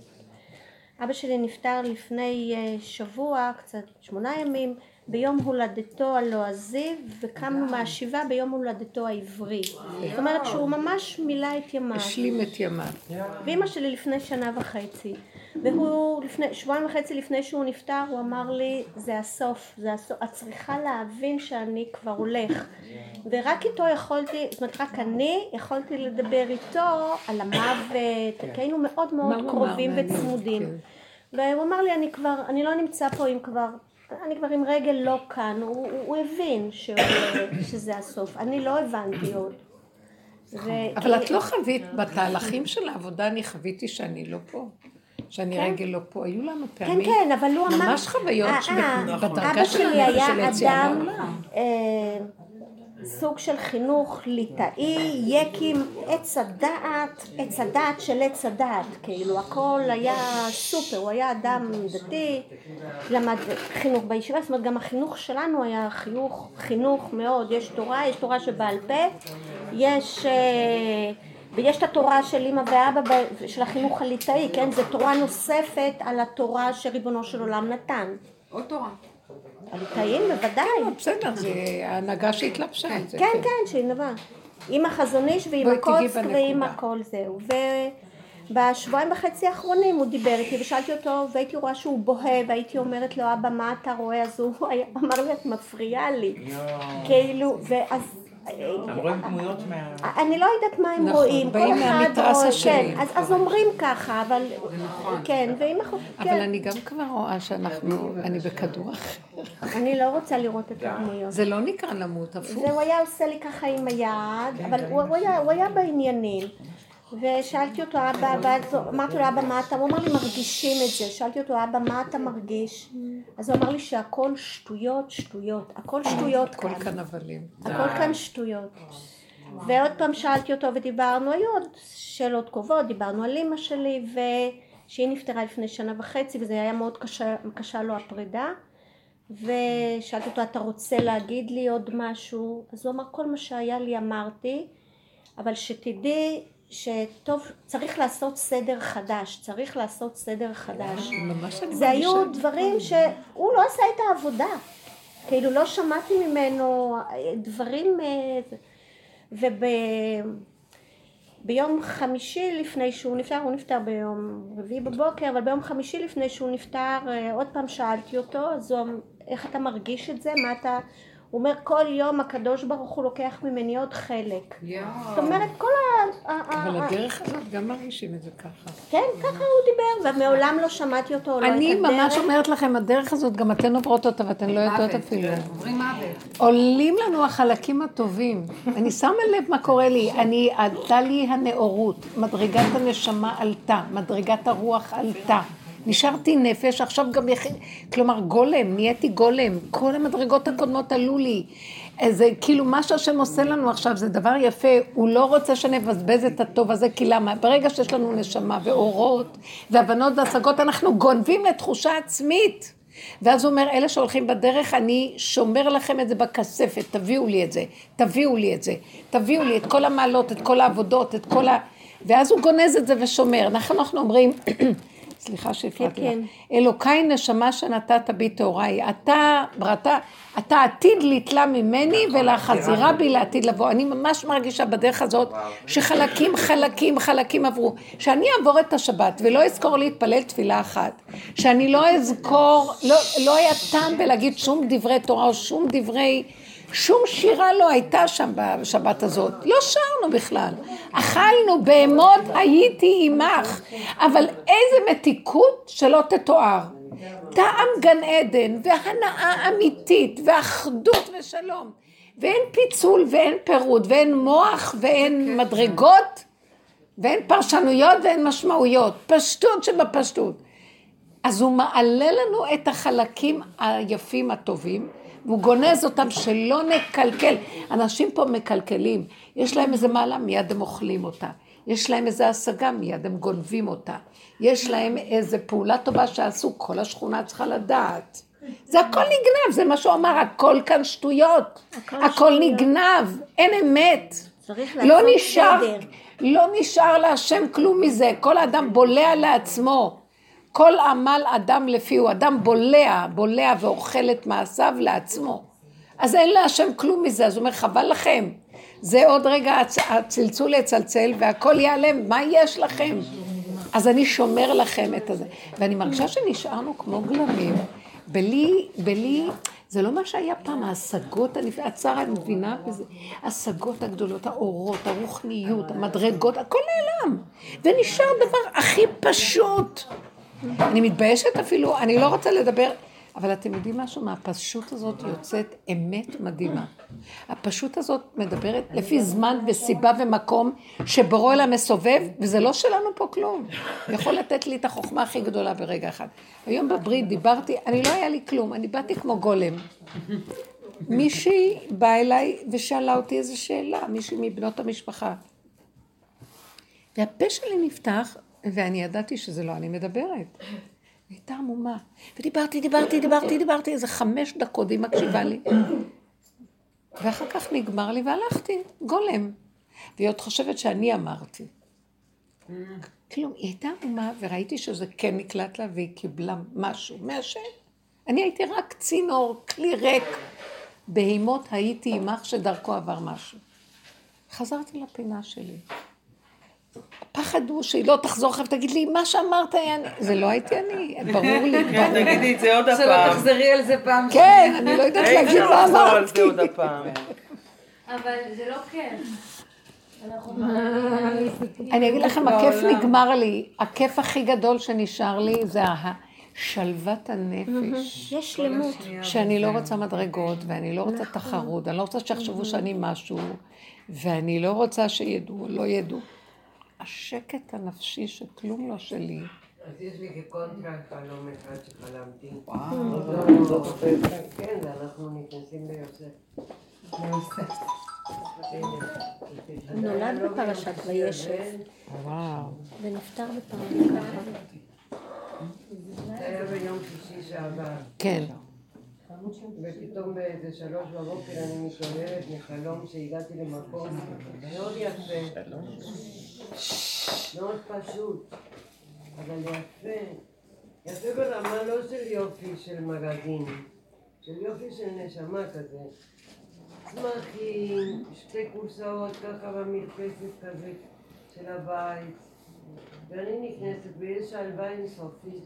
אבא שלי נפטר לפני אה, שבוע, קצת שמונה ימים, ביום הולדתו הלועזי, וקמנו מהשבעה ביום הולדתו העברי. זאת אומרת שהוא ממש מילא את ימיו. השלים את ימיו. ואימא שלי לפני שנה וחצי. והוא לפני, שבועיים וחצי לפני שהוא נפטר, הוא אמר לי, זה הסוף, זה הסוף, את צריכה להבין שאני כבר הולך. ורק איתו יכולתי, זאת אומרת, רק אני יכולתי לדבר איתו על המוות, כי היינו מאוד מאוד? קרובים וצמודים. כן. והוא אמר לי, אני כבר, אני לא נמצא פה עם כבר, אני כבר עם רגל לא כאן, הוא, הוא, הוא הבין שהוא, שזה הסוף, אני לא הבנתי עוד. ו- אבל את לא חווית, בתהלכים של העבודה אני חוויתי שאני לא פה. שאני כן. רגל לא פה. היו לנו כן, פעמים. כן, אבל הוא אמר... ממש חוויות אה, שב- אה, בדרגה אבא של שלי הנפש סוג של חינוך ליטאי, יקים, עץ הדעת, עץ הדעת של עץ הדעת, כאילו הכל היה סופר, הוא היה אדם דתי, למד חינוך בישיבה, זאת אומרת גם החינוך שלנו היה חינוך, חינוך מאוד, יש תורה, יש תורה שבעל פה, יש... אה, ויש את התורה של אמא ואבא של החינוך הליטאי, כן? זו תורה נוספת על התורה שריבונו של עולם נתן. עוד תורה. הליטאים בוודאי. לא, בסדר, זה ההנהגה שהתלבשה על זה. כן, כן, שהיא נבעה. עם החזון איש ועם הקוצק בנקודה. ועם הכל זהו. ובשבועיים וחצי האחרונים הוא דיבר איתי ושאלתי אותו והייתי רואה שהוא בוהה והייתי אומרת לו אבא מה אתה רואה אז הוא (laughs) אמר לי את מפריעה לי. כאילו, ואז... הם רואים דמויות מה... אני לא יודעת מה הם נכון, רואים, כל באים אחד מהמתרס רואה, השני. כן, אז, אז אומרים ככה, אבל, כן, ואם אנחנו, אבל כן, אני גם כבר רואה שאנחנו, אני בכדור אחר. אני לא רוצה לראות את הדמויות. זה לא נקרא למות, הפוך. והוא היה עושה לי ככה עם היד, אבל הוא, הוא, היה, הוא היה בעניינים. ושאלתי אותו, אבא, ואז אמרתי לו, אבא, מה אתה? הוא אמר לי, מרגישים את זה. שאלתי אותו, אבא, מה אתה מרגיש? אז הוא אמר לי שהכל שטויות, שטויות. הכל שטויות כאן. כאן הבלים. הכל כאן שטויות. ועוד פעם שאלתי אותו ודיברנו, היו עוד שאלות קרובות, דיברנו על אימא שלי, ושהיא נפטרה לפני שנה וחצי, וזה היה מאוד קשה, קשה לו הפרידה. ושאלתי אותו, אתה רוצה להגיד לי עוד משהו? אז הוא אמר, כל מה שהיה לי אמרתי, אבל שתדעי שטוב, צריך לעשות סדר חדש, צריך לעשות סדר חדש. זה היו. דברים שהוא לא עשה את העבודה. כאילו לא שמעתי ממנו אה, דברים... אה, וביום חמישי לפני שהוא נפטר, הוא נפטר ביום רביעי בבוקר, אבל ביום חמישי לפני שהוא נפטר, אה, עוד פעם שאלתי אותו, אז הוא, אמר, איך אתה מרגיש את זה? מה אתה... הוא אומר, כל יום הקדוש ברוך הוא לוקח ממני עוד חלק. יואו. זאת אומרת, כל ה... אבל הדרך הזאת גם מרגישים את זה ככה. כן, ככה הוא דיבר, ומעולם לא שמעתי אותו, לא את אני הדרך. ממש אומרת לכם, הדרך הזאת, גם אתן עוברות אותה ואתן לא יודעות. אפילו. עוברים מוות. עולים לנו החלקים הטובים. אני שמה לב מה קורה לי. אני, עלתה לי הנאורות, מדרגת הנשמה עלתה, מדרגת הרוח עלתה. נשארתי נפש, עכשיו גם יחיד, כלומר גולם, נהייתי גולם, כל המדרגות הקודמות עלו לי. זה כאילו מה שהשם עושה לנו עכשיו זה דבר יפה, הוא לא רוצה שנבזבז את הטוב הזה, כי למה? ברגע שיש לנו נשמה ואורות והבנות והשגות, אנחנו גונבים לתחושה עצמית. ואז הוא אומר, אלה שהולכים בדרך, אני שומר לכם את זה בכספת, תביאו לי את זה, תביאו לי את זה, תביאו לי את כל המעלות, את כל העבודות, את כל ה... ואז הוא גונז את זה ושומר. אנחנו, אנחנו אומרים, (clears throat) סליחה שהפרעתי כן, לך, אלוקיי נשמה שנתת בי טהוריי, אתה בראת, אתה עתיד לתלה ממני ולחזירה בי לעתיד לבוא. אני ממש מרגישה בדרך הזאת שחלקים חלקים חלקים עברו. שאני אעבור את השבת ולא אזכור להתפלל תפילה אחת, שאני לא אזכור, לא, לא היה טעם בלהגיד שום דברי תורה או שום דברי... שום שירה לא הייתה שם בשבת הזאת, לא שרנו בכלל. אכלנו בהמות הייתי עמך, אבל איזה מתיקות שלא תתואר. טעם גן עדן והנאה אמיתית ואחדות ושלום. ואין פיצול ואין פירוד ואין מוח ואין מדרגות ואין פרשנויות ואין משמעויות, פשטות שבפשטות. אז הוא מעלה לנו את החלקים היפים הטובים, והוא גונז אותם שלא נקלקל. אנשים פה מקלקלים, יש להם איזה מעלה, מיד הם אוכלים אותה. יש להם איזה השגה, מיד הם גונבים אותה. יש להם איזה פעולה טובה שעשו, כל השכונה צריכה לדעת. זה הכל נגנב, זה מה שהוא אמר, הכל כאן שטויות. הכל הכל שטויות. נגנב, אין אמת. לא נשאר, סדר. לא נשאר להשם כלום מזה, כל אדם בולע לעצמו. כל עמל אדם לפי הוא, אדם בולע, בולע ואוכל את מעשיו לעצמו. אז אין להשם כלום מזה, אז הוא אומר חבל לכם. זה עוד רגע הצ- הצלצול יצלצל והכל ייעלם, מה יש לכם? אז אני שומר לכם את הזה. ואני מרגישה שנשארנו כמו גלמים, בלי, בלי, זה לא מה שהיה פעם, ההשגות הנפלאות, הצער אני מבינה בזה, ההשגות הגדולות, האורות, הרוחניות, המדרגות, הכל נעלם. ונשאר דבר הכי פשוט. אני מתביישת אפילו, אני לא רוצה לדבר, אבל אתם יודעים משהו? מהפשוט הזאת יוצאת אמת מדהימה. הפשוט הזאת מדברת לפי זמן וסיבה ומקום שבורא לה מסובב, וזה לא שלנו פה כלום. יכול לתת לי את החוכמה הכי גדולה ברגע אחד. היום בברית דיברתי, אני לא היה לי כלום, אני באתי כמו גולם. מישהי באה אליי ושאלה אותי איזו שאלה, מישהי מבנות המשפחה. והפה שלי נפתח, ואני ידעתי שזה לא אני מדברת. הייתה עמומה. ודיברתי, דיברתי, (coughs) דיברתי, דיברתי, איזה חמש דקות, היא מקשיבה לי. ואחר כך נגמר לי והלכתי, גולם. והיא עוד חושבת שאני אמרתי. כלום, היא הייתה עמומה, וראיתי שזה כן נקלט לה, והיא קיבלה משהו מהשם. אני הייתי רק צינור, כלי ריק. בהימות הייתי עמך שדרכו עבר משהו. חזרתי לפינה שלי. הפחד הוא שהיא לא תחזור אחריו, תגיד לי, מה שאמרת היה אני. זה לא הייתי אני, ברור לי. כן. תגידי את זה עוד שלא הפעם. תחזרי על זה פעם כן, אני לא יודעת להגיד מה אמרתי. אבל זה לא כיף. אנחנו אני אגיד לכם, הכיף נגמר לי. הכיף הכי גדול שנשאר לי זה ה- שלוות הנפש. יש שלמות. שאני לא רוצה מדרגות, ואני לא רוצה תחרות, אני לא רוצה שיחשבו שאני משהו, ואני לא רוצה שידעו, לא ידעו. השקט הנפשי שכלום לא שלי. אז יש לי כקונטרה חלום אחד שחלמתי. וואו. כן, ואנחנו נכנסים ליוסף. הוא נולד בפרשת וישב, וואו. ונפטר בפרשת. זה היה ביום שישי שעבר. כן. ופתאום באיזה שלוש בבוקר אני מתעוררת מחלום שהגעתי למקום מאוד יפה, מאוד פשוט, אבל יפה. יפה ברמה לא של יופי של מגזין, של יופי של נשמה כזה. צמחים, שתי קורסאות ככה במרפסת כזה של הבית, ואני נכנסת ויש שלווה אינסופית,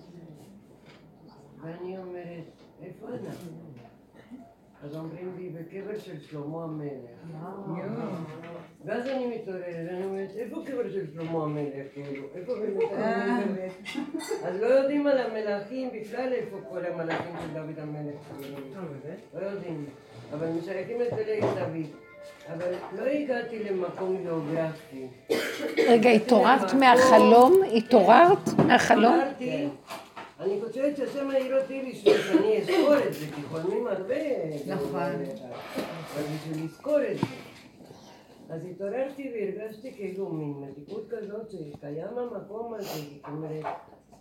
ואני אומרת, איפה אנחנו? אז אומרים לי, בקבר של שלמה המלך. ואז אני מתעוררת, ואני אומרת, איפה קבר של שלמה המלך? כאילו, איפה באמת המלך? אז לא יודעים על המלכים בכלל איפה כל המלכים של דוד המלך. כאילו. לא יודעים. אבל משייכים את זה לדוד. אבל לא הגעתי למקום גיאוגרפי. רגע, התעוררת מהחלום? התעוררת מהחלום? אמרתי, אני חושבת שהשם העיר אותי בשביל שאני אזכור את זה, כי חולמים הרבה. נכון. אבל בשביל לזכור את זה. אז התעוררתי והרגשתי כאילו מין מתיקות כזאת שקיים המקום הזה, זאת אומרת,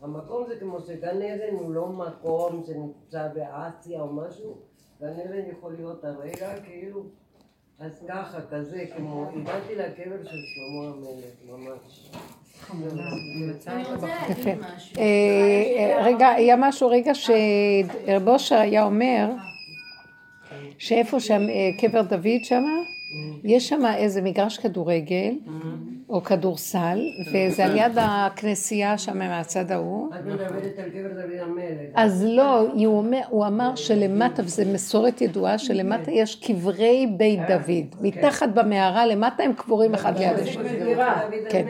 המקום זה כמו שגן עדן הוא לא מקום שנמצא באסיה או משהו, גן עדן יכול להיות הרגע כאילו, אז ככה, כזה, כמו, הגעתי לקבר של שלמה המלך, ממש. יפה. אה, רגע, היה משהו, רגע שרב אושר היה אומר, שאיפה שם, אה, קבר דוד שמה, יש שם איזה מגרש כדורגל, או כדורסל, וזה על יד הכנסייה שם מהצד ההוא. את מדברת על קבר דוד המלך. אז לא, הוא אומר, הוא אמר שלמטה, וזו מסורת ידועה, שלמטה יש קברי בית דוד. מתחת במערה, למטה הם קבורים אחד ליד השני. דוד כן.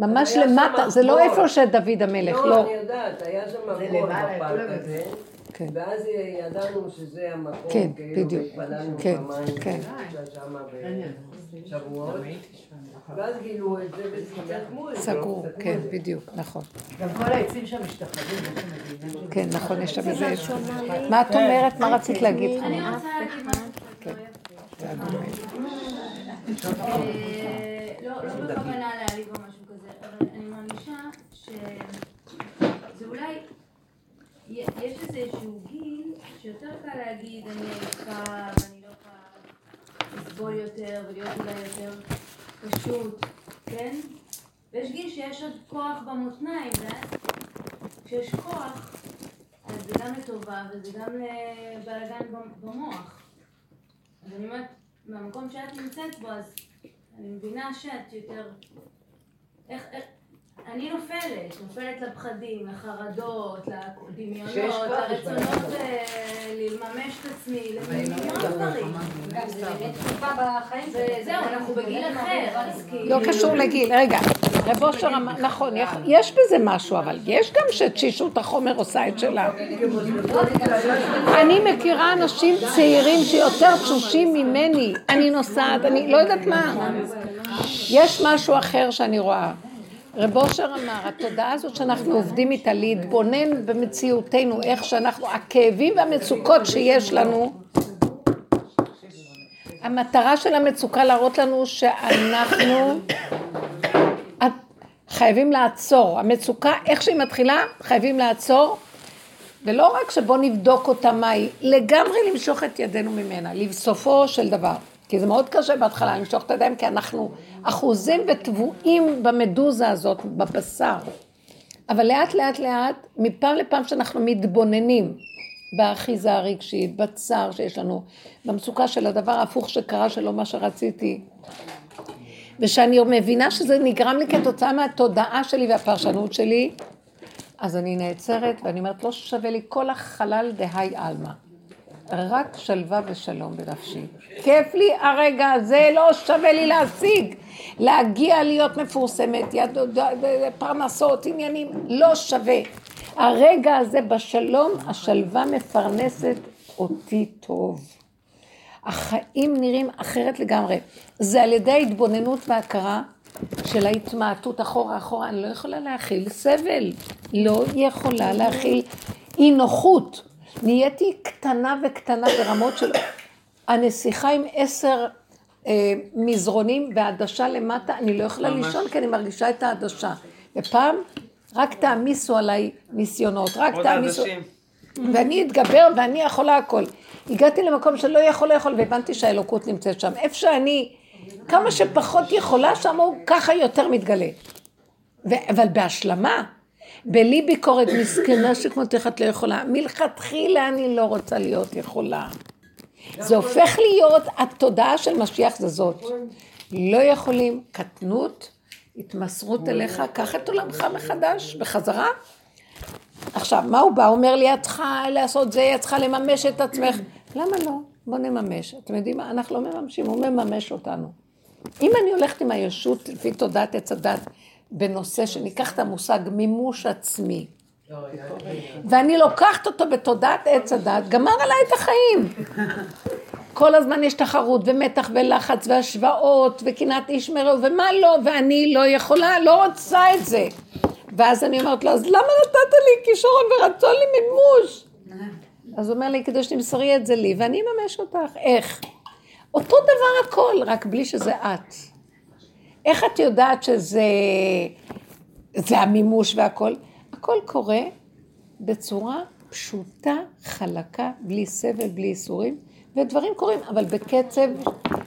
ממש למטה, זה לא. איפה שדוד המלך, לא, לא. אני יודעת, היה שם הכל בפארק הזה. כן. ואז ידענו שזה המקום, כן, כאילו, בדיוק. והתפללנו כן, פעמיים, כן. שם בשבועות, ואז גילו את זה וסגרו את זה. סגרו, סגרו כן. בדיוק, נכון. גם כל העצים שם שם מדינה. כן, נכון, יש שם איזה... לי. מה את אומרת? מה רצית להגיד? אני? רוצה להגיד משהו לא יפה. אה, לא לא בכוונה להעליב או משהו כזה, אבל אני מרגישה שזה אולי, יש איזשהו גיל שיותר קל להגיד אני עייפה ואני לא יכולה לסבול יותר ולהיות אולי יותר פשוט, כן? ויש גיל שיש עוד כוח במותניים, ואז כשיש כוח אז זה גם לטובה וזה גם לבלאגן במוח. אז אני אומרת, מהמקום שאת נמצאת בו, אז אני מבינה שאת יותר... איך... איך... אני נופלת, נופלת לפחדים, לחרדות, לדמיונות, לרצונות אה, לממש את עצמי, למיליון דברים. זה באמת תקופה בחיים. וזהו, אנחנו בגיל אחר, אז כאילו... לא קשור לגיל, רגע, רב אושר אמר, נכון, יש בזה משהו, אבל יש גם שתשישות החומר עושה את שלה. אני מכירה אנשים צעירים שיותר תשושים ממני, אני נוסעת, אני לא יודעת מה. יש משהו אחר שאני רואה. רב אושר אמר, התודעה הזאת שאנחנו עובדים איתה, להתבונן במציאותנו, איך שאנחנו, הכאבים והמצוקות שיש לנו, המטרה של המצוקה להראות לנו שאנחנו חייבים לעצור. המצוקה, איך שהיא מתחילה, חייבים לעצור. ולא רק שבוא נבדוק אותה מה היא, לגמרי למשוך את ידינו ממנה, לסופו של דבר. כי זה מאוד קשה בהתחלה למשוך את הידיים, כי אנחנו אחוזים וטבועים במדוזה הזאת, בבשר. אבל לאט לאט לאט, מפעם לפעם שאנחנו מתבוננים באחיזה הרגשית, בצער שיש לנו, במצוקה של הדבר ההפוך שקרה שלא מה שרציתי, ושאני מבינה שזה נגרם לי כתוצאה מהתודעה שלי והפרשנות שלי, אז אני נעצרת ואני אומרת, לא שווה לי כל החלל דהי עלמא. רק שלווה ושלום בנפשי. כיף לי הרגע הזה, לא שווה לי להשיג. להגיע להיות מפורסמת, יד, פרנסות, עניינים, לא שווה. הרגע הזה בשלום, השלווה מפרנסת אותי טוב. החיים נראים אחרת לגמרי. זה על ידי ההתבוננות וההכרה של ההתמעטות אחורה אחורה. אני לא יכולה להכיל סבל. לא יכולה להכיל אי נוחות. נהייתי קטנה וקטנה ברמות של הנסיכה עם עשר אה, מזרונים והעדשה למטה, אני לא יכולה לישון כי אני מרגישה את העדשה. ופעם רק תעמיסו עליי ניסיונות, רק תעמיסו. ואני אתגבר ואני יכולה הכל. הגעתי למקום שלא יכול לאכול והבנתי שהאלוקות נמצאת שם. איפה שאני, כמה שפחות יכולה, שם הוא ככה יותר מתגלה. ו- אבל בהשלמה, בלי ביקורת מסכנה שכמותך את לא יכולה, מלכתחילה אני לא רוצה להיות יכולה. זה הופך להיות, התודעה של משיח זה זאת. לא יכולים, קטנות, התמסרות אליך, קח את עולמך מחדש, בחזרה. עכשיו, מה הוא בא? הוא אומר לי, את צריכה לעשות זה, את צריכה לממש את עצמך. למה לא? בוא נממש. אתם יודעים מה? אנחנו לא מממשים, הוא מממש אותנו. אם אני הולכת עם הישות לפי תודעת עץ הדת, בנושא שניקח את המושג מימוש עצמי, ואני לוקחת אותו בתודעת עץ הדת, גמר עליי את החיים. כל הזמן יש תחרות ומתח ולחץ והשוואות וקנאת איש מרעהו ומה לא, ואני לא יכולה, לא רוצה את זה. ואז אני אומרת לו, אז למה נתת לי כישרון ורצון לי מימוש? אז הוא אומר לי, כדי שתמסרי את זה לי, ואני אממש אותך. איך? אותו דבר הכל, רק בלי שזה את. איך את יודעת שזה זה המימוש והכל? הכל קורה בצורה פשוטה, חלקה, בלי סבל, בלי ייסורים, ודברים קורים, אבל בקצב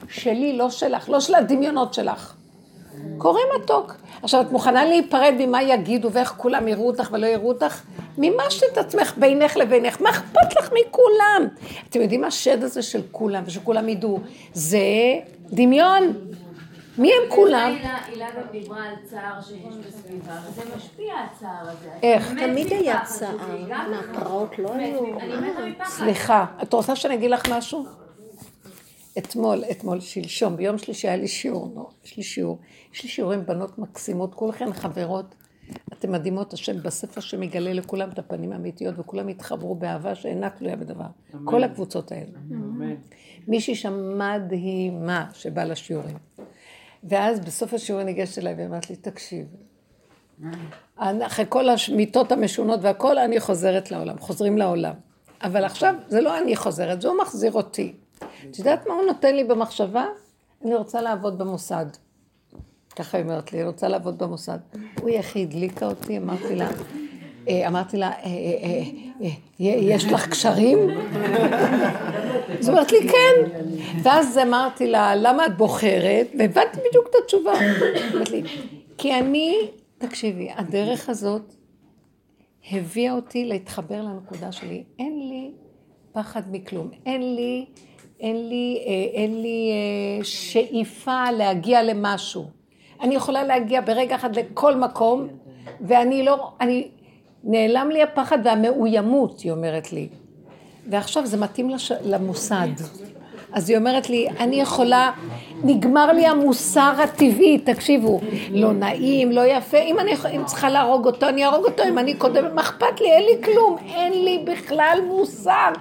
שלי, לא שלך, לא של הדמיונות שלך. קורה מתוק. עכשיו, את מוכנה להיפרד ממה יגידו ואיך כולם יראו אותך ולא יראו אותך? מימשת את עצמך בינך לבינך, מה אכפת לך מכולם? אתם יודעים מה השד הזה של כולם ושכולם ידעו? זה דמיון. מי הם כולם? הילה גם דיברה על צער שיש בסביבה, וזה משפיע הצער הזה. איך? תמיד היה צער, מה, הפרעות לא היו? סליחה, את רוצה שאני אגיד לך משהו? אתמול, אתמול, שלשום, ביום שלישי היה לי שיעור, לא, יש לי שיעור, יש לי שיעור עם בנות מקסימות, כולכן חברות, אתם מדהימות, השם בספר שמגלה לכולם את הפנים האמיתיות, וכולם התחברו באהבה שאינה תלויה בדבר. כל הקבוצות האלה. מישהי שם מדהימה שבאה לשיעורים. ואז בסוף השיעור היא ניגשת אליי ואמרת לי, תקשיב, אני- אחרי כל המיטות המשונות והכל, אני חוזרת לעולם, חוזרים לעולם. אבל עכשיו זה לא אני חוזרת, זה הוא מחזיר אותי. את יודעת מה הוא נותן לי במחשבה? אני רוצה לעבוד במוסד. ככה היא אומרת לי, אני רוצה לעבוד במוסד. הוא איך היא הדליקה אותי, אמרתי לה, אה, אמרתי לה, אה, אה, יש לך קשרים? אז היא אומרת לי, כן. ואז אמרתי לה, למה את בוחרת? והבנתי בדיוק את התשובה. היא אומרת לי, כי אני, תקשיבי, הדרך הזאת הביאה אותי להתחבר לנקודה שלי. אין לי פחד מכלום. אין לי, אין לי, אה, אין לי אה, שאיפה להגיע למשהו. אני יכולה להגיע ברגע אחד לכל מקום, ואני לא, אני, נעלם לי הפחד והמאוימות, היא אומרת לי. ועכשיו זה מתאים לש... למוסד. אז היא אומרת לי, אני יכולה, נגמר לי המוסר הטבעי, תקשיבו, לא נעים, לא יפה, אם אני אם צריכה להרוג אותו, אני אהרוג אותו, אם אני קודמת, מה אכפת לי, אין לי כלום, אין לי בכלל מוסר.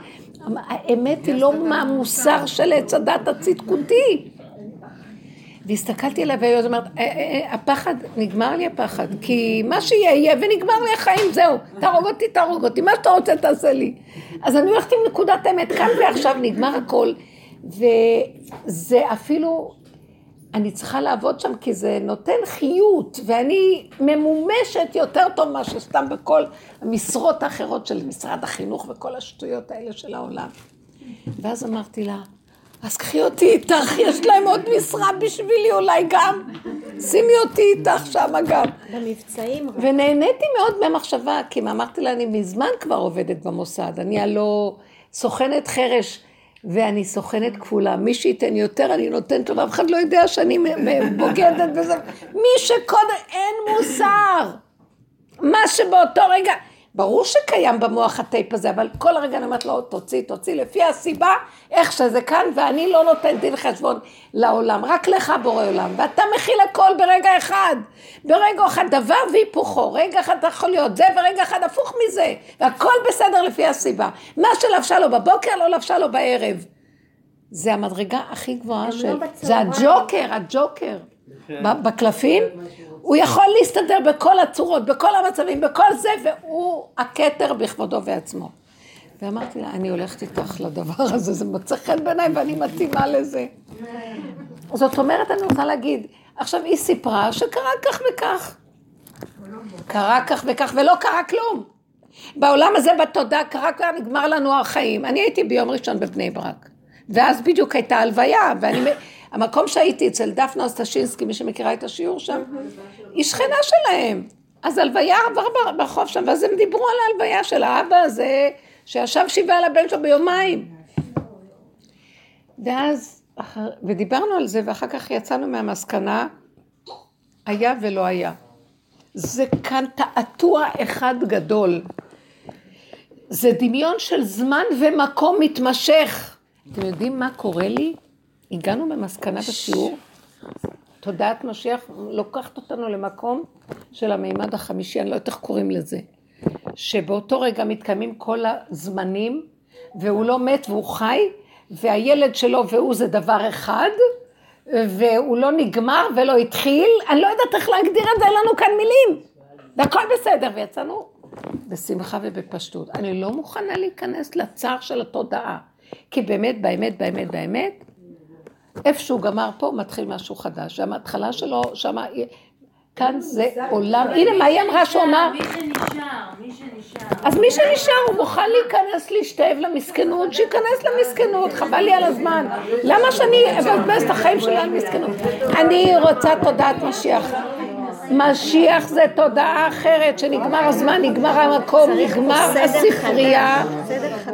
האמת היא לא מהמוסר של עץ הדת הצדקותי. והסתכלתי עליה והיא אומרת, "אה, אה, אה, הפחד, נגמר לי הפחד, כי מה שיהיה יהיה ונגמר לי החיים, זהו, תהרוג אותי, תהרוג אותי, מה שאתה רוצה תעשה לי. אז אני הולכת עם נקודת האמת, כאן ועכשיו נגמר הכל, וזה אפילו, אני צריכה לעבוד שם כי זה נותן חיות, ואני ממומשת יותר טוב מאשר סתם בכל המשרות האחרות של משרד החינוך וכל השטויות האלה של העולם. ואז אמרתי לה, אז קחי אותי איתך, יש להם עוד משרה בשבילי אולי גם. שימי אותי איתך שם גם. במבצעים. ונהניתי מאוד מהמחשבה, כי אמרתי לה, אני מזמן כבר עובדת במוסד, אני הלא סוכנת חרש, ואני סוכנת כפולה. מי שייתן יותר, אני נותנת לו, ואף אחד לא יודע שאני בוגדת בזה. מי שקודם, אין מוסר. מה שבאותו רגע, ברור שקיים במוח הטייפ הזה, אבל כל הרגע אני אומרת לו, תוציא, תוציא, לפי הסיבה, איך שזה כאן, ואני לא נותן דין חשבון לעולם, רק לך בורא עולם, ואתה מכיל הכל ברגע אחד. ברגע אחד דבר והיפוכו, רגע אחד אתה יכול להיות זה, ורגע אחד הפוך מזה, והכל בסדר לפי הסיבה. מה שלבשה לו בבוקר, לא לבשה לו בערב. זה המדרגה הכי גבוהה של... לא זה. הג'וקר, הג'וקר. בקלפים, הוא יכול להסתדר בכל הצורות, בכל המצבים, בכל זה, והוא הכתר בכבודו ועצמו. ואמרתי לה, אני הולכת איתך לדבר הזה, זה מוצא חן בעיניי ואני מתאימה לזה. זאת אומרת, אני רוצה להגיד, עכשיו היא סיפרה שקרה כך וכך. קרה כך וכך, ולא קרה כלום. בעולם הזה בתודעה קרה כבר נגמר לנו החיים. אני הייתי ביום ראשון בבני ברק, ואז בדיוק הייתה הלוויה, ואני, המקום שהייתי אצל דפנה אוסטשינסקי, מי שמכירה את השיעור שם, היא שכנה שלהם. אז הלוויה עבר בר- ברחוב שם, ואז הם דיברו על ההלוויה של האבא הזה, שישב שבעה על הבן שלו ביומיים. ואז, אחר, ודיברנו על זה, ואחר כך יצאנו מהמסקנה, היה ולא היה. זה כאן תעתוע אחד גדול. זה דמיון של זמן ומקום מתמשך. אתם יודעים מה קורה לי? הגענו במסקנה בשיעור, תודעת משיח לוקחת אותנו למקום של המימד החמישי, אני לא יודעת איך קוראים לזה, שבאותו רגע מתקיימים כל הזמנים, והוא לא מת והוא חי, והילד שלו והוא זה דבר אחד, והוא לא נגמר ולא התחיל, אני לא יודעת איך להגדיר את זה, אין לנו כאן מילים, והכל בסדר, ויצאנו בשמחה ובפשטות. אני לא מוכנה להיכנס לצער של התודעה, כי באמת, באמת, באמת, באמת, איפה שהוא גמר פה, מתחיל משהו חדש. המההתחלה שלו, שמה, כאן זה עולם, הנה מה היא אמרה שהוא אמר, מי שנשאר, מי שנשאר. אז מי שנשאר הוא מוכן להיכנס להשתאב למסכנות, שייכנס למסכנות, חבל לי על הזמן. למה שאני אבזבז את החיים שלי על מסכנות? אני רוצה תודעת משיח. משיח זה תודעה אחרת, שנגמר הזמן, נגמר המקום, נגמר הספרייה,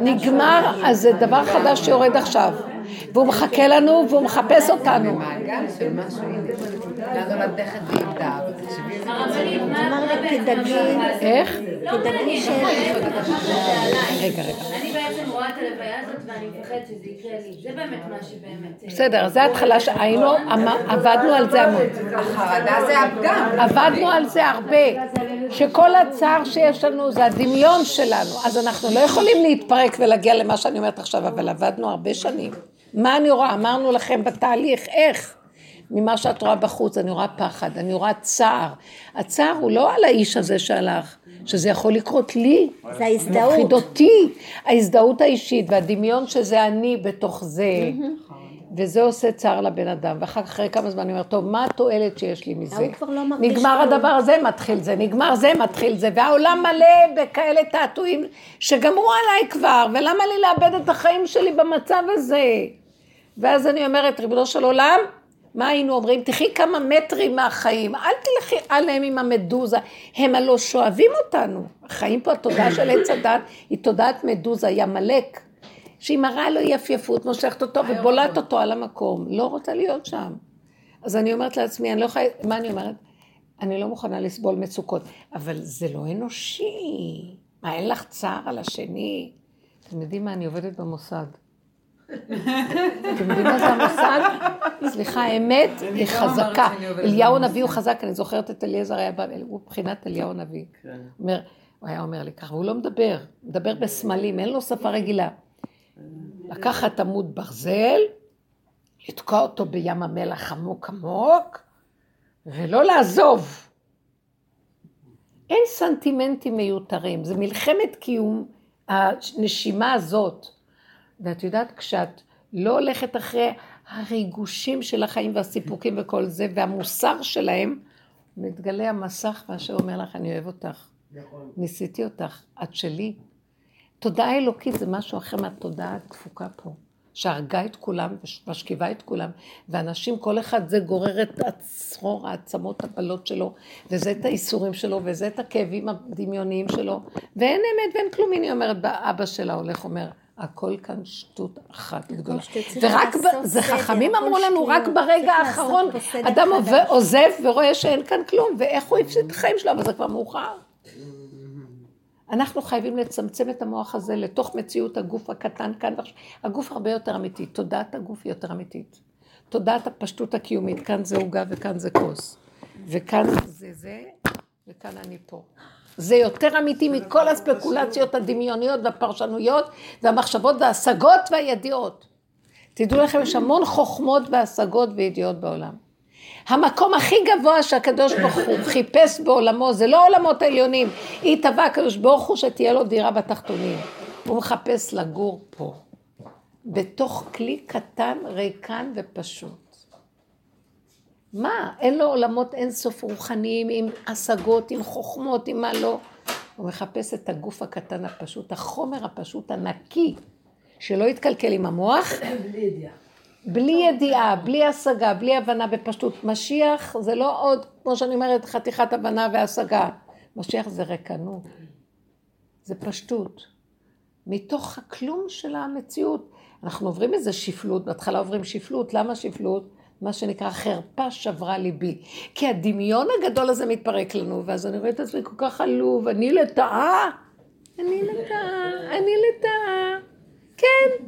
נגמר, אז זה דבר חדש שיורד עכשיו. והוא מחכה לנו והוא מחפש אותנו. של משהו, לא תדאגי. איך? לא רגע, רגע. אני בעצם רואה את הלוויה הזאת ואני מפחדת שזה יקרה לי. זה באמת מה שבאמת... אה, בסדר, זה ההתחלה שהיינו, אמ- עבדנו על זה המון. החרדה זה הפגם. עבדנו על זה הרבה, שכל הצער שיש לנו זה הדמיון שלנו, אז אנחנו לא יכולים להתפרק ולהגיע למה שאני אומרת עכשיו, אבל עבדנו הרבה שנים. מה אני רואה? אמרנו לכם בתהליך, איך? ממה שאת רואה בחוץ, אני רואה פחד, אני רואה צער. הצער הוא לא על האיש הזה שהלך, שזה יכול לקרות לי. זה ההזדהות. מפחיד אותי. ההזדהות האישית והדמיון שזה אני בתוך זה. וזה עושה צער לבן אדם, ואחר כך אחרי כמה זמן אני אומרת, טוב, מה התועלת שיש לי מזה? ההוא כבר לא מרגיש נגמר. הדבר הזה, מתחיל זה, נגמר זה, מתחיל זה, והעולם מלא בכאלה תעתועים שגמרו עליי כבר, ולמה לי לאבד את החיים שלי במצב הזה? ואז אני אומרת, ריבונו של עולם, מה היינו אומרים? תחי כמה מטרים מהחיים, אל תלכי עליהם עם המדוזה, הם הלא שואבים אותנו. החיים פה, התודעה של עץ הדת היא תודעת מדוזה, היא עמלק, שהיא מראה לו יפייפות, מושכת אותו ובולעת אותו על המקום. לא רוצה להיות שם. אז אני אומרת לעצמי, אני לא יכולה, מה אני אומרת? אני לא מוכנה לסבול מצוקות, אבל זה לא אנושי. מה, אין לך צער על השני? אתם יודעים מה, אני עובדת במוסד. אתם יודעים מה זה המוסד? סליחה, האמת היא חזקה. אליהו הנביא הוא חזק, אני זוכרת את אליעזר היה בא, הוא מבחינת אליהו הנביא. אומר, הוא היה אומר לי ככה, והוא לא מדבר, מדבר בסמלים, אין לו שפה רגילה. לקחת עמוד ברזל, לתקוע אותו בים המלח עמוק עמוק, ולא לעזוב. אין סנטימנטים מיותרים, זה מלחמת קיום, הנשימה הזאת. ואת יודעת, כשאת לא הולכת אחרי הריגושים של החיים והסיפוקים וכל זה, והמוסר שלהם, מתגלה המסך והשם אומר לך, אני אוהב אותך. ניסיתי אותך, את שלי. תודעה אלוקית זה משהו אחר מהתודעה הדפוקה פה, שהרגה את כולם ומשכיבה את כולם, ואנשים, כל אחד זה גורר את הצרור, העצמות הבלות שלו, וזה את האיסורים שלו, וזה את הכאבים הדמיוניים שלו, ואין אמת ואין כלום, הנה אומרת, אבא שלה הולך, אומר, הכל כאן שטות אחת גדולה. ורק, ב- זה חכמים אמרו לנו, רק. ברגע האחרון, אדם עוזב ורואה שאין כאן כלום, ואיך הוא הפסיד את החיים שלו, אבל זה כבר מאוחר. אנחנו חייבים לצמצם את המוח הזה לתוך מציאות הגוף הקטן כאן ועכשיו. הגוף הרבה יותר אמיתי, תודעת הגוף היא יותר אמיתית. תודעת הפשטות הקיומית, כאן זה עוגה וכאן זה כוס. וכאן זה זה, וכאן אני פה. זה יותר אמיתי מכל הספקולציות הדמיוניות והפרשנויות והמחשבות וההשגות והידיעות. תדעו לכם, יש המון חוכמות והשגות וידיעות בעולם. המקום הכי גבוה שהקדוש ברוך הוא חיפש בעולמו, זה לא עולמות העליונים, התהווה הקדוש ברוך הוא שתהיה לו דירה בתחתונים. הוא מחפש לגור פה, בתוך כלי קטן, ריקן ופשוט. מה? אין לו עולמות אינסוף רוחניים עם השגות, עם חוכמות, עם מה לא. הוא מחפש את הגוף הקטן הפשוט, החומר הפשוט הנקי, שלא יתקלקל עם המוח. (coughs) בלי ידיעה. בלי ידיעה, בלי השגה, בלי הבנה בפשטות. משיח זה לא עוד, כמו שאני אומרת, חתיכת הבנה והשגה. משיח זה ריקנות, זה פשטות. מתוך הכלום של המציאות. אנחנו עוברים איזה שפלות, בהתחלה עוברים שפלות, למה שפלות? מה שנקרא חרפה שברה ליבי. כי הדמיון הגדול הזה מתפרק לנו, ואז אני רואה את עצמי כל כך עלוב, אני לטאה, אני לטאה, אני לטאה. כן.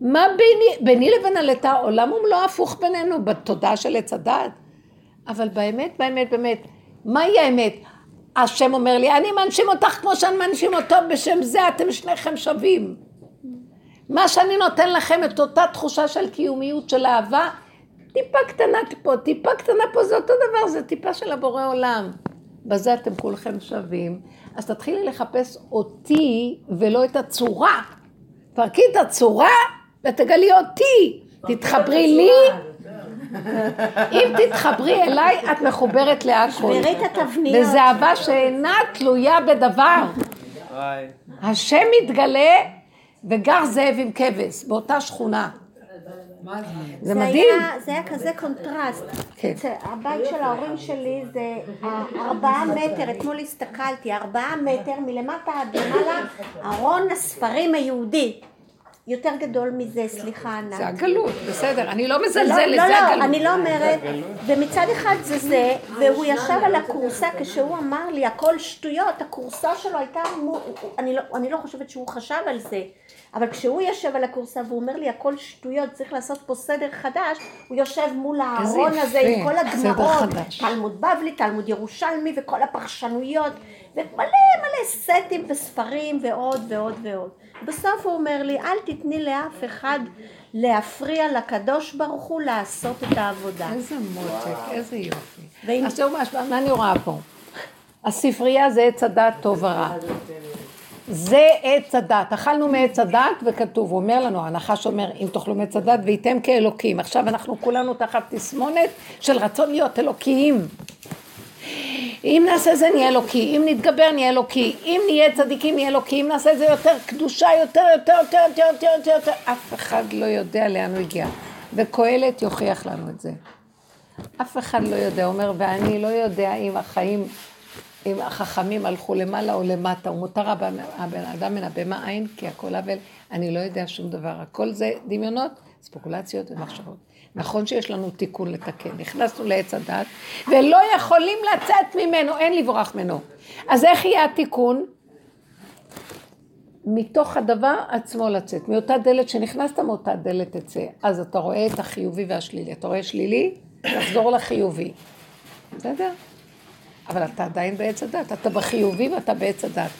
מה ביני, ביני לבין הלטאה, עולם ומלואו הפוך בינינו, בתודעה של עץ הדת. אבל באמת, באמת, באמת, מהי האמת? השם אומר לי, אני מנשים אותך כמו שאני מנשים אותו, בשם זה אתם שניכם שווים. מה שאני נותן לכם, את אותה תחושה של קיומיות, של אהבה, טיפה קטנה פה, טיפה קטנה פה, זה אותו דבר, זה טיפה של הבורא עולם. בזה אתם כולכם שווים. אז תתחילי לחפש אותי ולא את הצורה. תפרקי את הצורה ותגלי אותי. תתחברי לי, אם תתחברי אליי, את מחוברת להכל. שברי את התבניות. וזה אהבה שאינה תלויה בדבר. השם מתגלה וגר זאב עם כבש, באותה שכונה. מה זה? זה מדהים. זה היה כזה קונטרסט. כן. הבית של ההורים שלי זה ארבעה מטר, אתמול הסתכלתי, ארבעה מטר מלמטה עד למעלה, ארון הספרים היהודי. יותר גדול מזה, סליחה ענת. זה הגלות, בסדר, אני לא לא, מזלזלת, לא, זה לא, הגלות. אני לא אומרת, ומצד אחד זה זה, והוא ישב על הכורסה כשהוא אמר לי הכל שטויות, הכורסה שלו הייתה, לא, אני לא חושבת שהוא חשב על זה, אבל כשהוא יושב על הכורסה והוא אומר לי הכל שטויות, צריך לעשות פה סדר חדש, הוא יושב מול הארון הזה עם כל הגמרות, חדש. תלמוד בבלי, תלמוד ירושלמי וכל הפרשנויות, ומלא מלא סטים וספרים ועוד ועוד ועוד. בסוף הוא אומר לי, אל תתני לאף אחד להפריע לקדוש ברוך הוא לעשות את העבודה. איזה מותק, איזה יופי. תראו מה, מה אני רואה פה. הספרייה זה עץ הדעת טוב ורע. זה עץ הדת, אכלנו מעץ הדת וכתוב, הוא אומר לנו, הנחש אומר, אם תאכלו מעץ הדת וייתם כאלוקים. עכשיו אנחנו כולנו תחת תסמונת של רצון להיות אלוקיים. אם נעשה זה נהיה אלוקי, אם נתגבר נהיה אלוקי, אם נהיה צדיקים נהיה אלוקי, אם נעשה זה יותר קדושה, יותר, יותר, יותר, יותר, יותר, יותר, יותר, אף אחד לא יודע לאן הוא הגיע. וקהלת יוכיח לנו את זה. אף אחד לא יודע, אומר, ואני לא יודע אם החיים, אם החכמים הלכו למעלה או למטה, ומותר הבן אדם הבהמה עין, כי הכל הבל, אני לא יודע שום דבר, הכל זה דמיונות, ספקולציות ומחשבות. נכון שיש לנו תיקון לתקן, נכנסנו לעץ הדת, ולא יכולים לצאת ממנו, אין לברוח ממנו. אז איך יהיה התיקון? מתוך הדבר עצמו לצאת, מאותה דלת שנכנסת, מאותה דלת תצא. אז אתה רואה את החיובי והשלילי. אתה רואה שלילי, תחזור לחיובי. בסדר? אבל אתה עדיין בעץ הדת, אתה בחיובי ואתה בעץ הדת.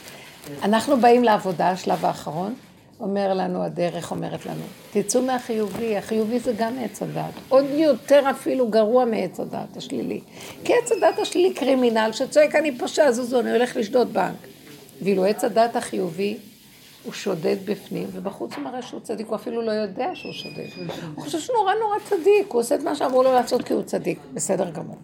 אנחנו באים לעבודה, השלב האחרון, אומר לנו, הדרך אומרת לנו, תצאו מהחיובי, החיובי זה גם עץ הדת. עוד יותר אפילו גרוע מעץ הדת השלילי. כי עץ הדת השלילי קרימינל שצועק, אני פושע, זוזו, אני הולך לשדוד בנק. ואילו עץ הדת החיובי, הוא שודד בפנים, ובחוץ הוא מראה שהוא צדיק, הוא אפילו לא יודע שהוא שודד. הוא חושב שהוא נורא נורא צדיק, הוא עושה את מה שאמרו לו לעשות כי הוא צדיק, בסדר גמור.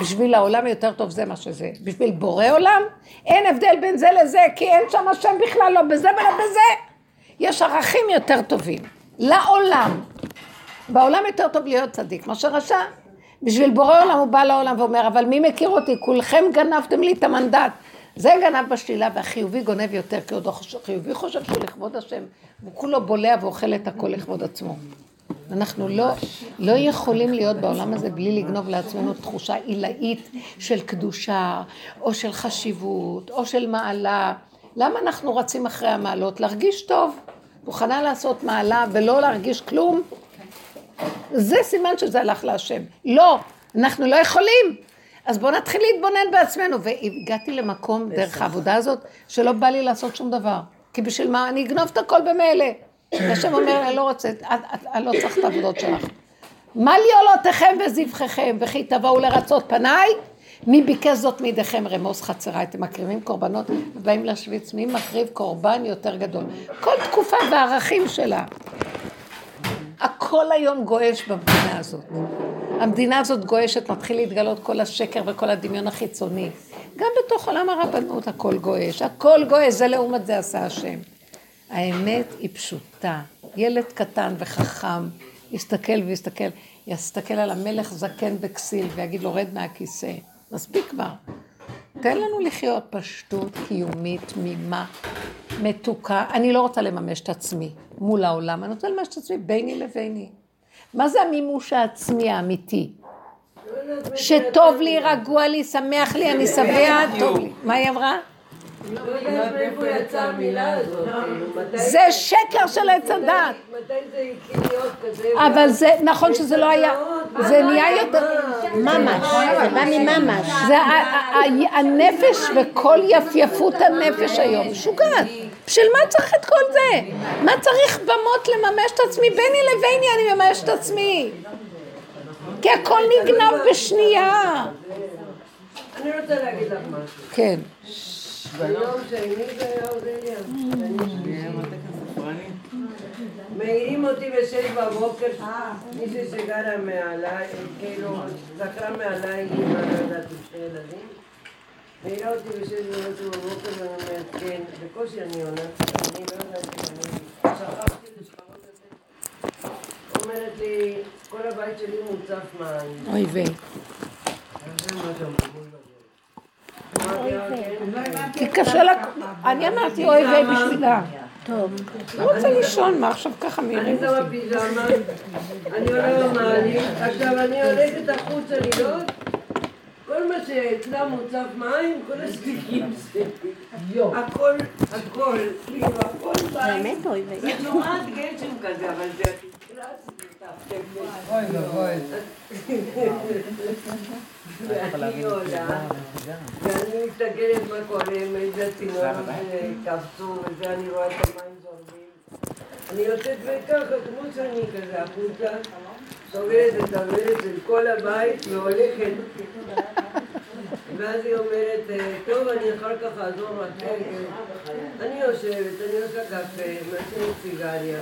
בשביל העולם יותר טוב זה מה שזה. בשביל בורא עולם, אין הבדל בין זה לזה, כי אין שם השם בכלל, לא בזה ולא בזה. יש ערכים יותר טובים. לעולם. בעולם יותר טוב להיות צדיק מאשר רשע. בשביל בורא עולם הוא בא לעולם ואומר, אבל מי מכיר אותי? כולכם גנבתם לי את המנדט. זה גנב בשלילה והחיובי גונב יותר, כי עוד החיובי חושב שהוא לכבוד השם, הוא כולו בולע ואוכל את הכל לכבוד עצמו. אנחנו לא, לא יכולים להיות בעולם הזה בלי לגנוב לעצמנו תחושה עילאית של קדושה, או של חשיבות, או של מעלה. למה אנחנו רצים אחרי המעלות? להרגיש טוב. מוכנה לעשות מעלה ולא להרגיש כלום? זה סימן שזה הלך להשם. לא, אנחנו לא יכולים. אז בואו נתחיל להתבונן בעצמנו. והגעתי למקום דרך העבודה הזאת, שלא בא לי לעשות שום דבר. כי בשביל מה? אני אגנוב את הכל במילא. (coughs) השם אומר, אני לא רוצה, אני לא צריך את העבודות שלך. מה לי עולותיכם וזבחיכם, וכי תבואו לרצות פניי? מי ביקש זאת מידיכם רמוס חצריי? אתם מקריבים קורבנות ובאים להשוויץ, מי מקריב קורבן יותר גדול? כל תקופה והערכים שלה. הכל היום גועש במדינה הזאת. המדינה הזאת גועשת, מתחיל להתגלות כל השקר וכל הדמיון החיצוני. גם בתוך עולם הרבנות הכל גועש, הכל גועש, זה לעומת זה עשה השם. האמת היא פשוטה. ילד קטן וחכם יסתכל ויסתכל, יסתכל על המלך זקן בכסיל ויגיד לו רד מהכיסא. מספיק כבר. תן לנו לחיות פשטות קיומית, תמימה, מתוקה. אני לא רוצה לממש את עצמי מול העולם, אני רוצה לממש את עצמי ביני לביני. מה זה המימוש העצמי האמיתי? שטוב לי, רגוע לי, שמח לי, אני שבע, טוב לי. מה היא אמרה? זה שקר של עץ הדת. אבל זה, נכון שזה לא היה, זה נהיה יותר, ממש, זה בא מממש. זה הנפש וכל יפייפות הנפש היום, משוגעת. בשביל מה צריך את כל זה? מה צריך במות לממש את עצמי? ביני לביני אני מממש את עצמי. כי הכל נגנב בשנייה. אני רוצה להגיד לך משהו. כן. ביום שני זה היה אודליה. מעירים אותי בשש בבוקר, מישהי שגרה מעליי, כאילו, זכרה מעליי, לא יודעת, עם שני ילדים. מעירה אותי בשש בבוקר ואני אומרת, כן, בקושי אני עונה, אני לא יודעת אם אני... שכחתי לשכבות את זה. אומרת לי, כל הבית שלי מוצף מים. אוי ויי. זה מה שאומרים בזה. אמרתי, "אה, כן?" כי קשה לה, אני אמרתי אוי ויי בשבילה. טוב. לא רוצה לישון, מה עכשיו ככה אני מעירים שמה אותי? פיג'מה, אני עולה במעלית, עכשיו אני הולכת החוצה לראות, כל מה שאצלה מוצף מים, כל הספיקים שלי, הכל, הכל, כאילו הכל מים, באמת אוי ויי. זה תנועת גשם כזה, אבל זה אוי ואבוי. ואני עולה, ואני מסתכלת מה קורה, מאיזה צינורות קפצו, וזה, אני רואה את המים זורמים. אני יוצאת וככה, כמו שאני כזה החוצה, סוגרת את הדלת של כל הבית והולכת. ואז היא אומרת, "אה, טוב, אני אחר כך אעזור לך. כן, כן." אני יושבת, אני עושה קפה, מעשנת סיגריה.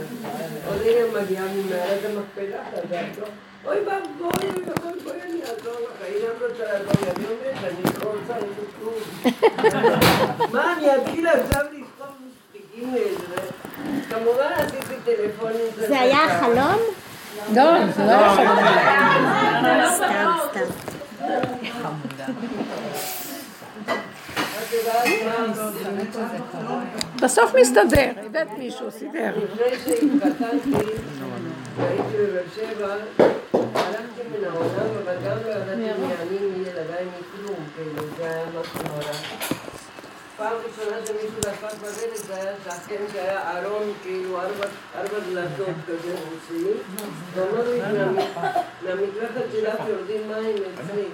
עוד הנה מגיעה ממעלת המכפלה חזק. אוי ואבוי, אוי ואבוי, בואי אני אעזור לך. היא גם רוצה לעזור לי. אני אומרת, אני לא רוצה לעשות כלום. מה, אני אתחיל עכשיו לסחוב מספיקים לאיזה... כמובן עשיתי טלפונים. זה היה החלום? לא, זה לא היה חלום. סתם, סתם. בסוף מסתדר, הבאת מישהו, סידר. הלכתי מן העולם, אבל גם לא ידעתי מי אני, מי ילדיי, מכלום, כאילו, זה היה משהו נורא. פעם ראשונה שמישהו דפק בדלת זה היה שכן שהיה ארון, כאילו ארבע, דלתות כזה רוסי, ואמר לי, "מה- מהמקלחת שלך יורדים מים אצלי.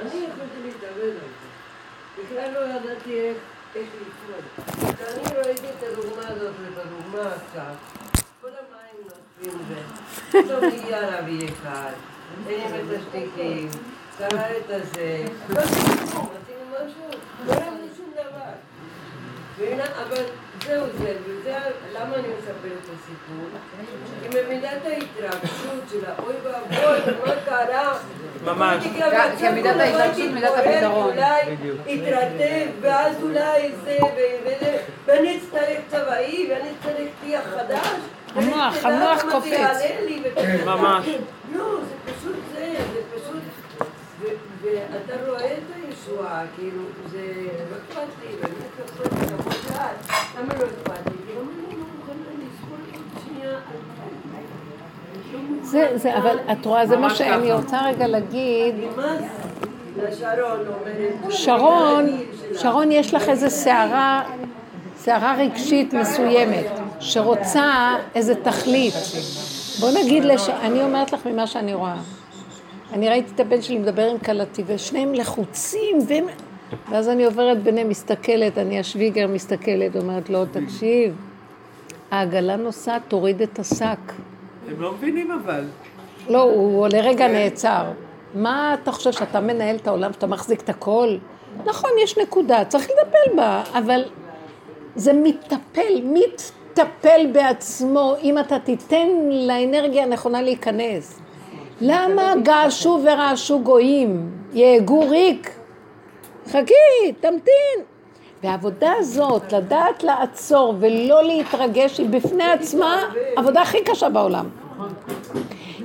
אני יכולתי להתאבד על זה. בכלל לא ידעתי איך, לפעול. כשאני ראיתי את הדוגמה הזאת ואת הדוגמה עכשיו, כל המים נופלים ו... פתאום הגיע רבי אחד, הרים את השטיקים, קרא את הזה, לא עשינו כלום, עשינו משהו, לא ראינו שום דבר. והנה, אבל זהו זה, וזה, למה אני מספר את הסיפור? כי במידת ההתרגשות של האוי ואבוי, מה קרה? ממש. כי כמידת ההתרגשות, מידת הפתרון. אולי יתרטב, ואז אולי זה, ואני אצטרך צבאי, ואני אצטרך טיח חדש. המוח, המוח קופץ. זה ו- ממש. לא, זה פשוט זה, זה פשוט... ואתה רואה את הישועה, כאילו, זה לא אכפת לי, באמת לא אכפת לי, למרות שאת, למה לא אכפת לי? למה אני לא מוכנה לסבול עוד שנייה? זה, זה, אבל את רואה, זה מה שאני רוצה רגע להגיד. שרון, שרון יש לך איזה סערה, סערה רגשית מסוימת, שרוצה איזה תכלית. בוא נגיד, לש... אני אומרת לך ממה שאני רואה. אני ראיתי את הבן שלי מדבר עם כלתי, ושניהם לחוצים, והם... ואז אני עוברת ביניהם, מסתכלת, אני השוויגר מסתכלת, אומרת לו, תקשיב, העגלה נוסעת, תוריד את השק. הם לא מבינים אבל. לא, הוא לרגע נעצר. מה אתה חושב, שאתה מנהל את העולם, שאתה מחזיק את הכל? נכון, יש נקודה, צריך לטפל בה, אבל זה מתטפל, מתטפל בעצמו, אם אתה תיתן לאנרגיה הנכונה להיכנס. למה געשו ורעשו גויים? יהגו ריק. חכי, תמתין. והעבודה הזאת, לדעת לעצור ולא להתרגש, היא בפני עצמה העבודה הכי קשה בעולם.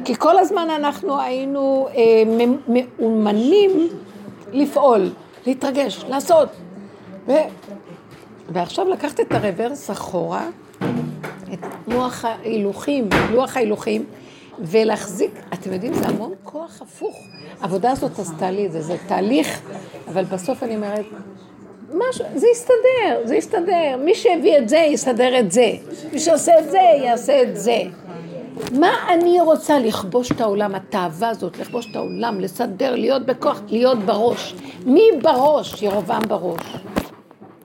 כי כל הזמן אנחנו היינו אה, מאומנים לפעול, להתרגש, לעשות. ו... ועכשיו לקחת את הרוורס אחורה, את לוח ההילוכים, לוח ההילוכים, ולהחזיק, אתם יודעים, זה המון כוח הפוך. העבודה הזאת עשתה לי את זה, זה תהליך, אבל בסוף אני אומרת, משהו, זה יסתדר, זה יסתדר. מי שהביא את זה, יסדר את זה. מי שעושה את זה, יעשה את זה. מה אני רוצה לכבוש את העולם, התאווה הזאת, לכבוש את העולם, לסדר, להיות בכוח, להיות בראש. מי בראש? ירובעם בראש.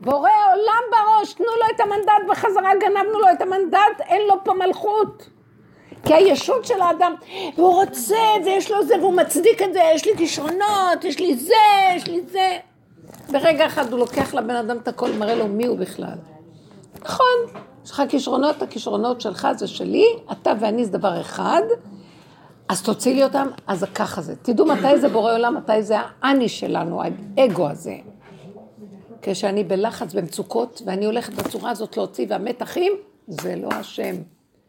בורא העולם בראש, תנו לו את המנדט בחזרה, גנבנו לו את המנדט, אין לו פה מלכות. כי הישות של האדם, הוא רוצה ויש לו זה והוא מצדיק את זה, יש לי כישרונות, יש לי זה, יש לי זה. ברגע אחד הוא לוקח לבן אדם את הכל, מראה לו מי הוא בכלל. נכון, יש לך כישרונות, הכישרונות שלך זה שלי, אתה ואני זה דבר אחד, אז תוציא לי אותם, אז ככה זה. תדעו מתי זה בורא עולם, מתי זה האני שלנו, האגו הזה. כשאני בלחץ, במצוקות, ואני הולכת בצורה הזאת להוציא, והמתחים, זה לא השם.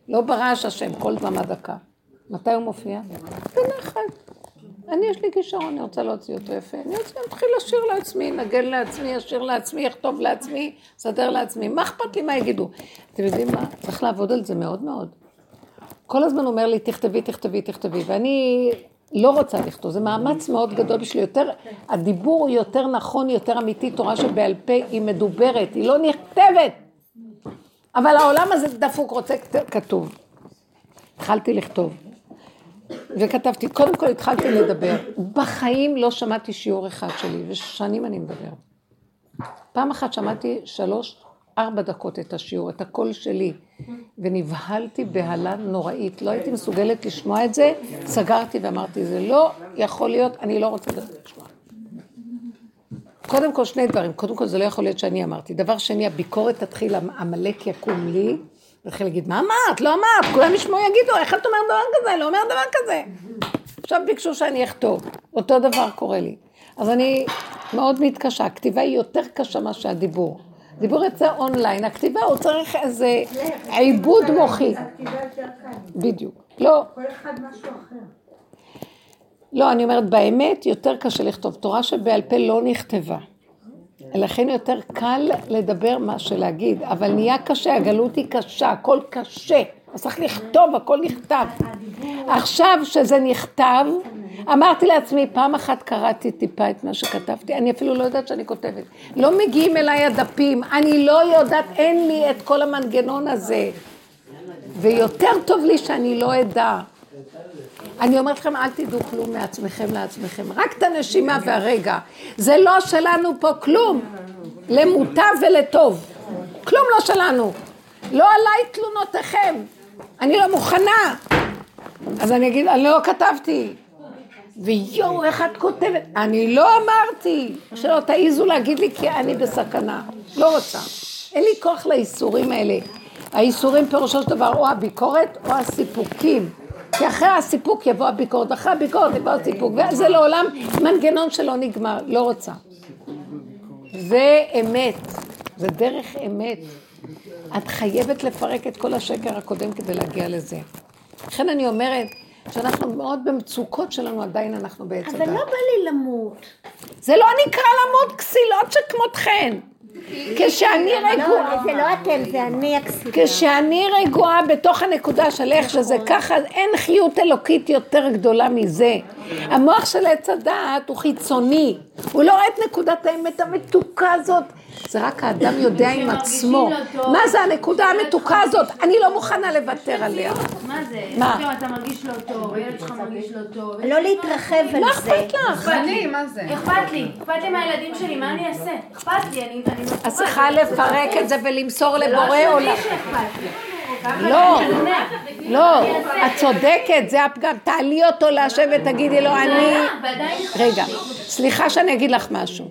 לא ברעש השם, כל דממה דקה. מתי הוא מופיע? בנחת. אני, יש לי כישרון, אני רוצה להוציא אותו יפה. אני רוצה להתחיל לשיר לעצמי, לנגן לעצמי, אשיר לעצמי, אכתוב לעצמי, אסדר לעצמי. מה אכפת לי מה יגידו? אתם יודעים מה? צריך לעבוד על זה מאוד מאוד. כל הזמן אומר לי, תכתבי, תכתבי, תכתבי, ואני לא רוצה לכתוב. זה מאמץ מאוד גדול בשביל יותר, הדיבור הוא יותר נכון, יותר אמיתי, תורה שבעל פה היא מדוברת, היא לא נכתבת. אבל העולם הזה דפוק, רוצה כתוב. התחלתי לכתוב. וכתבתי, קודם כל התחלתי לדבר. בחיים לא שמעתי שיעור אחד שלי, ושנים אני מדבר. פעם אחת שמעתי שלוש, ארבע דקות את השיעור, את הקול שלי, ונבהלתי בהלה נוראית. לא הייתי מסוגלת לשמוע את זה, סגרתי ואמרתי, זה לא יכול להיות, אני לא רוצה לשמוע. קודם כל שני דברים, קודם כל זה לא יכול להיות שאני אמרתי. דבר שני, הביקורת תתחיל, עמלק יקום לי, והתחיל להגיד, מה אמרת? לא אמרת, כולם ישמעו יגידו, איך את אומרת דבר כזה? לא אומר דבר כזה. עכשיו ביקשו שאני אכתוב, אותו דבר קורה לי. אז אני מאוד מתקשה, הכתיבה היא יותר קשה מאשר הדיבור. דיבור יוצא אונליין, הכתיבה הוא צריך איזה עיבוד מוחי. בדיוק. לא. כל אחד משהו אחר. לא, אני אומרת, באמת יותר קשה לכתוב. תורה שבעל פה לא נכתבה. לכן יותר קל לדבר מאשר להגיד, אבל נהיה קשה, הגלות היא קשה, הכל קשה. אז צריך לכתוב, הכל נכתב. עכשיו שזה נכתב, אמרתי לעצמי, פעם אחת קראתי טיפה את מה שכתבתי, אני אפילו לא יודעת שאני כותבת. לא מגיעים אליי הדפים, אני לא יודעת, אין לי את כל המנגנון הזה. ויותר טוב לי שאני לא אדע. אני אומרת לכם, אל תדעו כלום מעצמכם לעצמכם, רק את הנשימה והרגע. זה לא שלנו פה כלום, למוטב ולטוב. כלום לא שלנו. לא עליי תלונותיכם. אני לא מוכנה. אז אני אגיד, אני לא כתבתי. ויואו, איך את כותבת? אני לא אמרתי. שלא תעיזו להגיד לי כי אני בסכנה. לא רוצה. אין לי כוח לאיסורים האלה. האיסורים פירושו של דבר או הביקורת או הסיפוקים. כי אחרי הסיפוק יבוא הביקורת, אחרי הביקורת יבוא הסיפוק, וזה לעולם מנגנון שלא נגמר, לא רוצה. זה אמת, זה דרך אמת. את חייבת לפרק את כל השקר הקודם כדי להגיע לזה. לכן אני אומרת שאנחנו מאוד במצוקות שלנו, עדיין אנחנו בעץ הדת. אבל לא בא לי למות. זה לא נקרא למות כסילות שכמותכן. כשאני רגועה, לא, זה לא אתם, זה אני הכסילה. כשאני רגועה בתוך הנקודה של איך שזה ככה, אין חיות אלוקית יותר גדולה מזה. המוח של עץ הדעת הוא חיצוני, הוא לא רואה את נקודת האמת המתוקה הזאת. זה רק האדם יודע עם עצמו. מה זה הנקודה המתוקה הזאת? אני לא מוכנה לוותר עליה. מה זה? מה? פתאום אתה מרגיש לא טוב, הילד שלך מרגיש לא טוב. לא להתרחב על מה זה. אכפת לך? אני, מה זה? אכפת לי, אכפת לי מהילדים שלי, מה אני אעשה? אכפת לי, אני... אני את צריכה לפרק את זה ולמסור לבורא לא עולם. שאכפת לי. לא, לא, את צודקת, זה הפגם. תעלי אותו להשם ותגידי לו, אני... רגע, סליחה שאני אגיד לך משהו.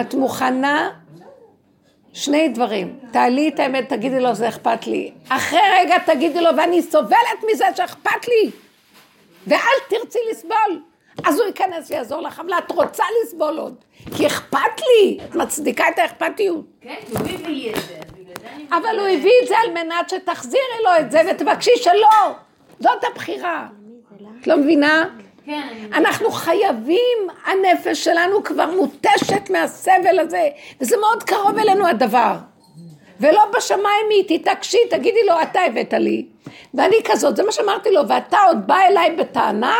את מוכנה שני דברים. תעלי את האמת, תגידי לו, זה אכפת לי. אחרי רגע תגידי לו, ואני סובלת מזה שאכפת לי. ואל תרצי לסבול. אז הוא ייכנס ויעזור לך, אבל את רוצה לסבול עוד. כי אכפת לי, את מצדיקה את האכפתיות. כן, הוא הביא את זה. אבל הוא הביא את זה על מנת שתחזירי לו את זה ותבקשי שלא. זאת הבחירה. את לא מבינה? כן. אנחנו חייבים, הנפש שלנו כבר מותשת מהסבל הזה, וזה מאוד קרוב אלינו הדבר. ולא בשמיים היא, תתעקשי, תגידי לו, אתה הבאת לי. ואני כזאת, זה מה שאמרתי לו, ואתה עוד בא אליי בטענה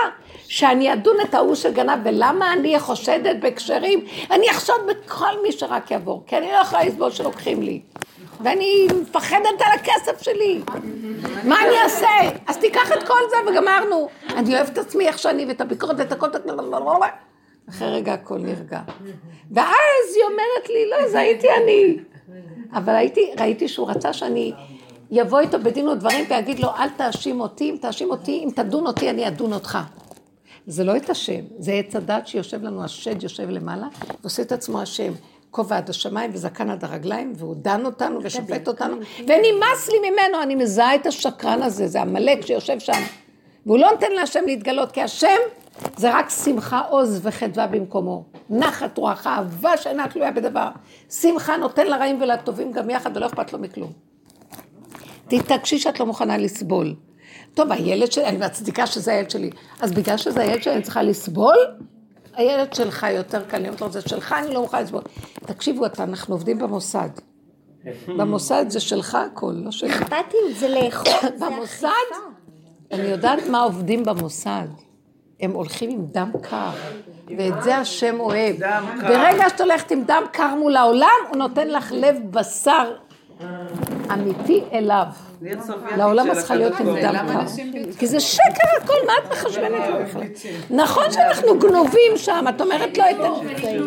שאני אדון את ההוא שגנב, ולמה אני חושדת בקשרים? אני אחשוד בכל מי שרק יעבור, כי אני לא יכולה לסבול שלוקחים לי. ואני מפחדת על הכסף שלי. מה אני אעשה? אז תיקח את כל זה וגמרנו. אני אוהבת את עצמי איך שאני, ואת הביקורת ואת הכל, אחרי רגע הכל נרגע. ואז היא אומרת לי, לא, זה הייתי אני. אבל הייתי, ראיתי שהוא רצה שאני יבוא איתו בדין ודברים ויגיד לו, אל תאשים אותי, אם תאשים אותי, אם תדון אותי, אני אדון אותך. זה לא את השם, זה עץ הדת שיושב לנו, השד יושב למעלה, ועושה את עצמו השם. כובע עד השמיים וזקן עד הרגליים, והוא דן אותנו ושופט אותנו, ונמאס לי ממנו, אני מזהה את השקרן הזה, זה עמלק שיושב שם. והוא לא נותן להשם להתגלות, כי השם זה רק שמחה, עוז וחדווה במקומו. נחת רוח, אהבה שאינה תלויה בדבר. שמחה נותן לרעים ולטובים גם יחד, ולא אכפת לו מכלום. תתעקשי שאת לא מוכנה לסבול. טוב, הילד שלי, אני מצדיקה שזה הילד שלי. אז בגלל שזה הילד שלי, אני צריכה לסבול? הילד שלך יותר קל, אני אומרת לו, זה שלך, אני לא מוכנה לסבול. תקשיבו, אתה, אנחנו עובדים במוסד. במוסד זה שלך הכל, לא שלי. אכפתיות זה לאכול, זה במוסד, אני יודעת מה עובדים במוסד. הם הולכים עם דם קר, ואת זה השם אוהב. ברגע שאת הולכת עם דם קר מול העולם, הוא נותן לך לב בשר אמיתי אליו. סופייטית לעולם את צריכה להיות עם הקדוש דם ברוך קר. כי זה שקר הכל, מה את מחשבנת את זה בכלל? נכון שאנחנו גנובים שם, את אומרת לא את... אני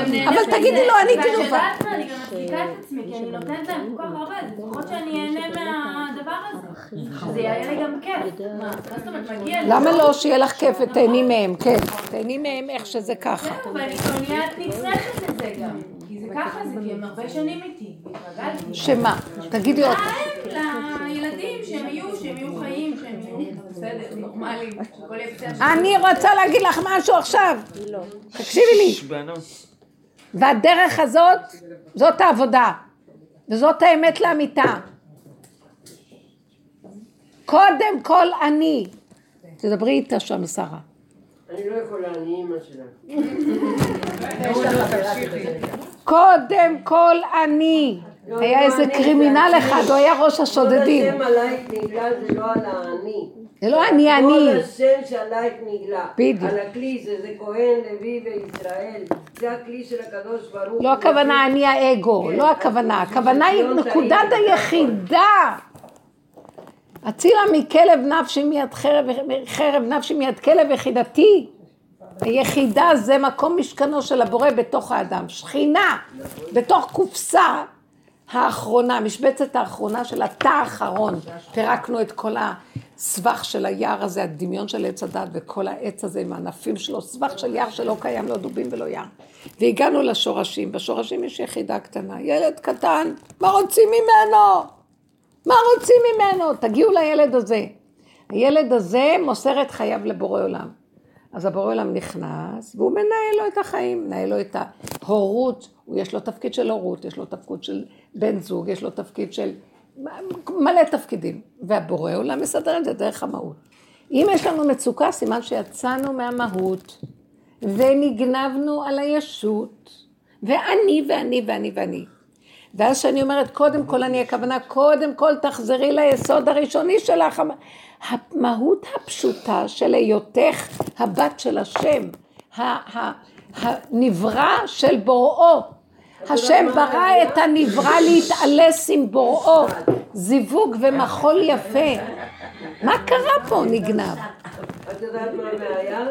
אני נהנית אבל. תגידי לו, אני גנובה. יודעת מה, אני גם מצדיקה את עצמי, כי אני נותנת להם כל כך הרבה, אז לפחות שאני אהנה מהדבר הזה. שזה יהיה לי גם כיף. מה, מה זאת אומרת, מגיע לי. למה לא שיהיה לך כיף ותהני מהם, כן. תהני מהם איך שזה ככה. כבר נהיית נצרכת לזה גם. זה ככה זה, כי הם הרבה שנים איתי. והתרגלתי. שמה? תגידי עוד. לילדים, שהם יהיו, שהם יהיו חיים, שהם יהיו בסדר, נורמליים. אני רוצה להגיד לך משהו עכשיו. תקשיבי לי. והדרך הזאת, זאת העבודה. וזאת האמת לאמיתה. קודם כל אני. תדברי איתה שם, שרה. אני לא יכולה, אני אימא שלה. (laughs) קודם כל אני. היה איזה קרימינל אחד, הוא היה ראש השודדים. כל השם עלייך נגלה זה לא על האני. זה לא אני, אני. כל השם שעלייך נגלה. בדיוק. על הכלי שזה כהן, לוי וישראל. זה הכלי של הקדוש ברוך הוא. לא הכוונה אני האגו, לא הכוונה, הכוונה היא נקודת היחידה. הצילה מכלב נפשי מיד חרב, חרב נפשי מיד כלב יחידתי. היחידה זה מקום משכנו של הבורא בתוך האדם, שכינה, בתוך קופסה האחרונה, משבצת האחרונה של התא האחרון. פירקנו את כל הסבך של היער הזה, הדמיון של עץ הדת וכל העץ הזה עם הענפים שלו, סבך של יער שלא קיים, לא דובים ולא יער. והגענו לשורשים, בשורשים יש יחידה קטנה, ילד קטן, מה רוצים ממנו? מה רוצים ממנו? תגיעו לילד הזה. הילד הזה מוסר את חייו לבורא עולם. אז הבורא עולם נכנס, והוא מנהל לו את החיים, מנהל לו את ההורות, יש לו תפקיד של הורות, יש לו תפקיד של בן זוג, יש לו תפקיד של מלא תפקידים, והבורא עולם מסדר את זה דרך המהות. אם יש לנו מצוקה, סימן שיצאנו מהמהות, ונגנבנו על הישות, ואני ואני ואני ואני. ואז שאני אומרת, קודם כל אני, הכוונה, קודם כל תחזרי ליסוד הראשוני שלך, המהות הפשוטה של היותך הבת של השם, הנברא של בוראו. השם ברא את הנברא להתעלס עם בוראו, זיווג ומחול יפה. מה קרה פה נגנב? את יודעת מה הבעיה?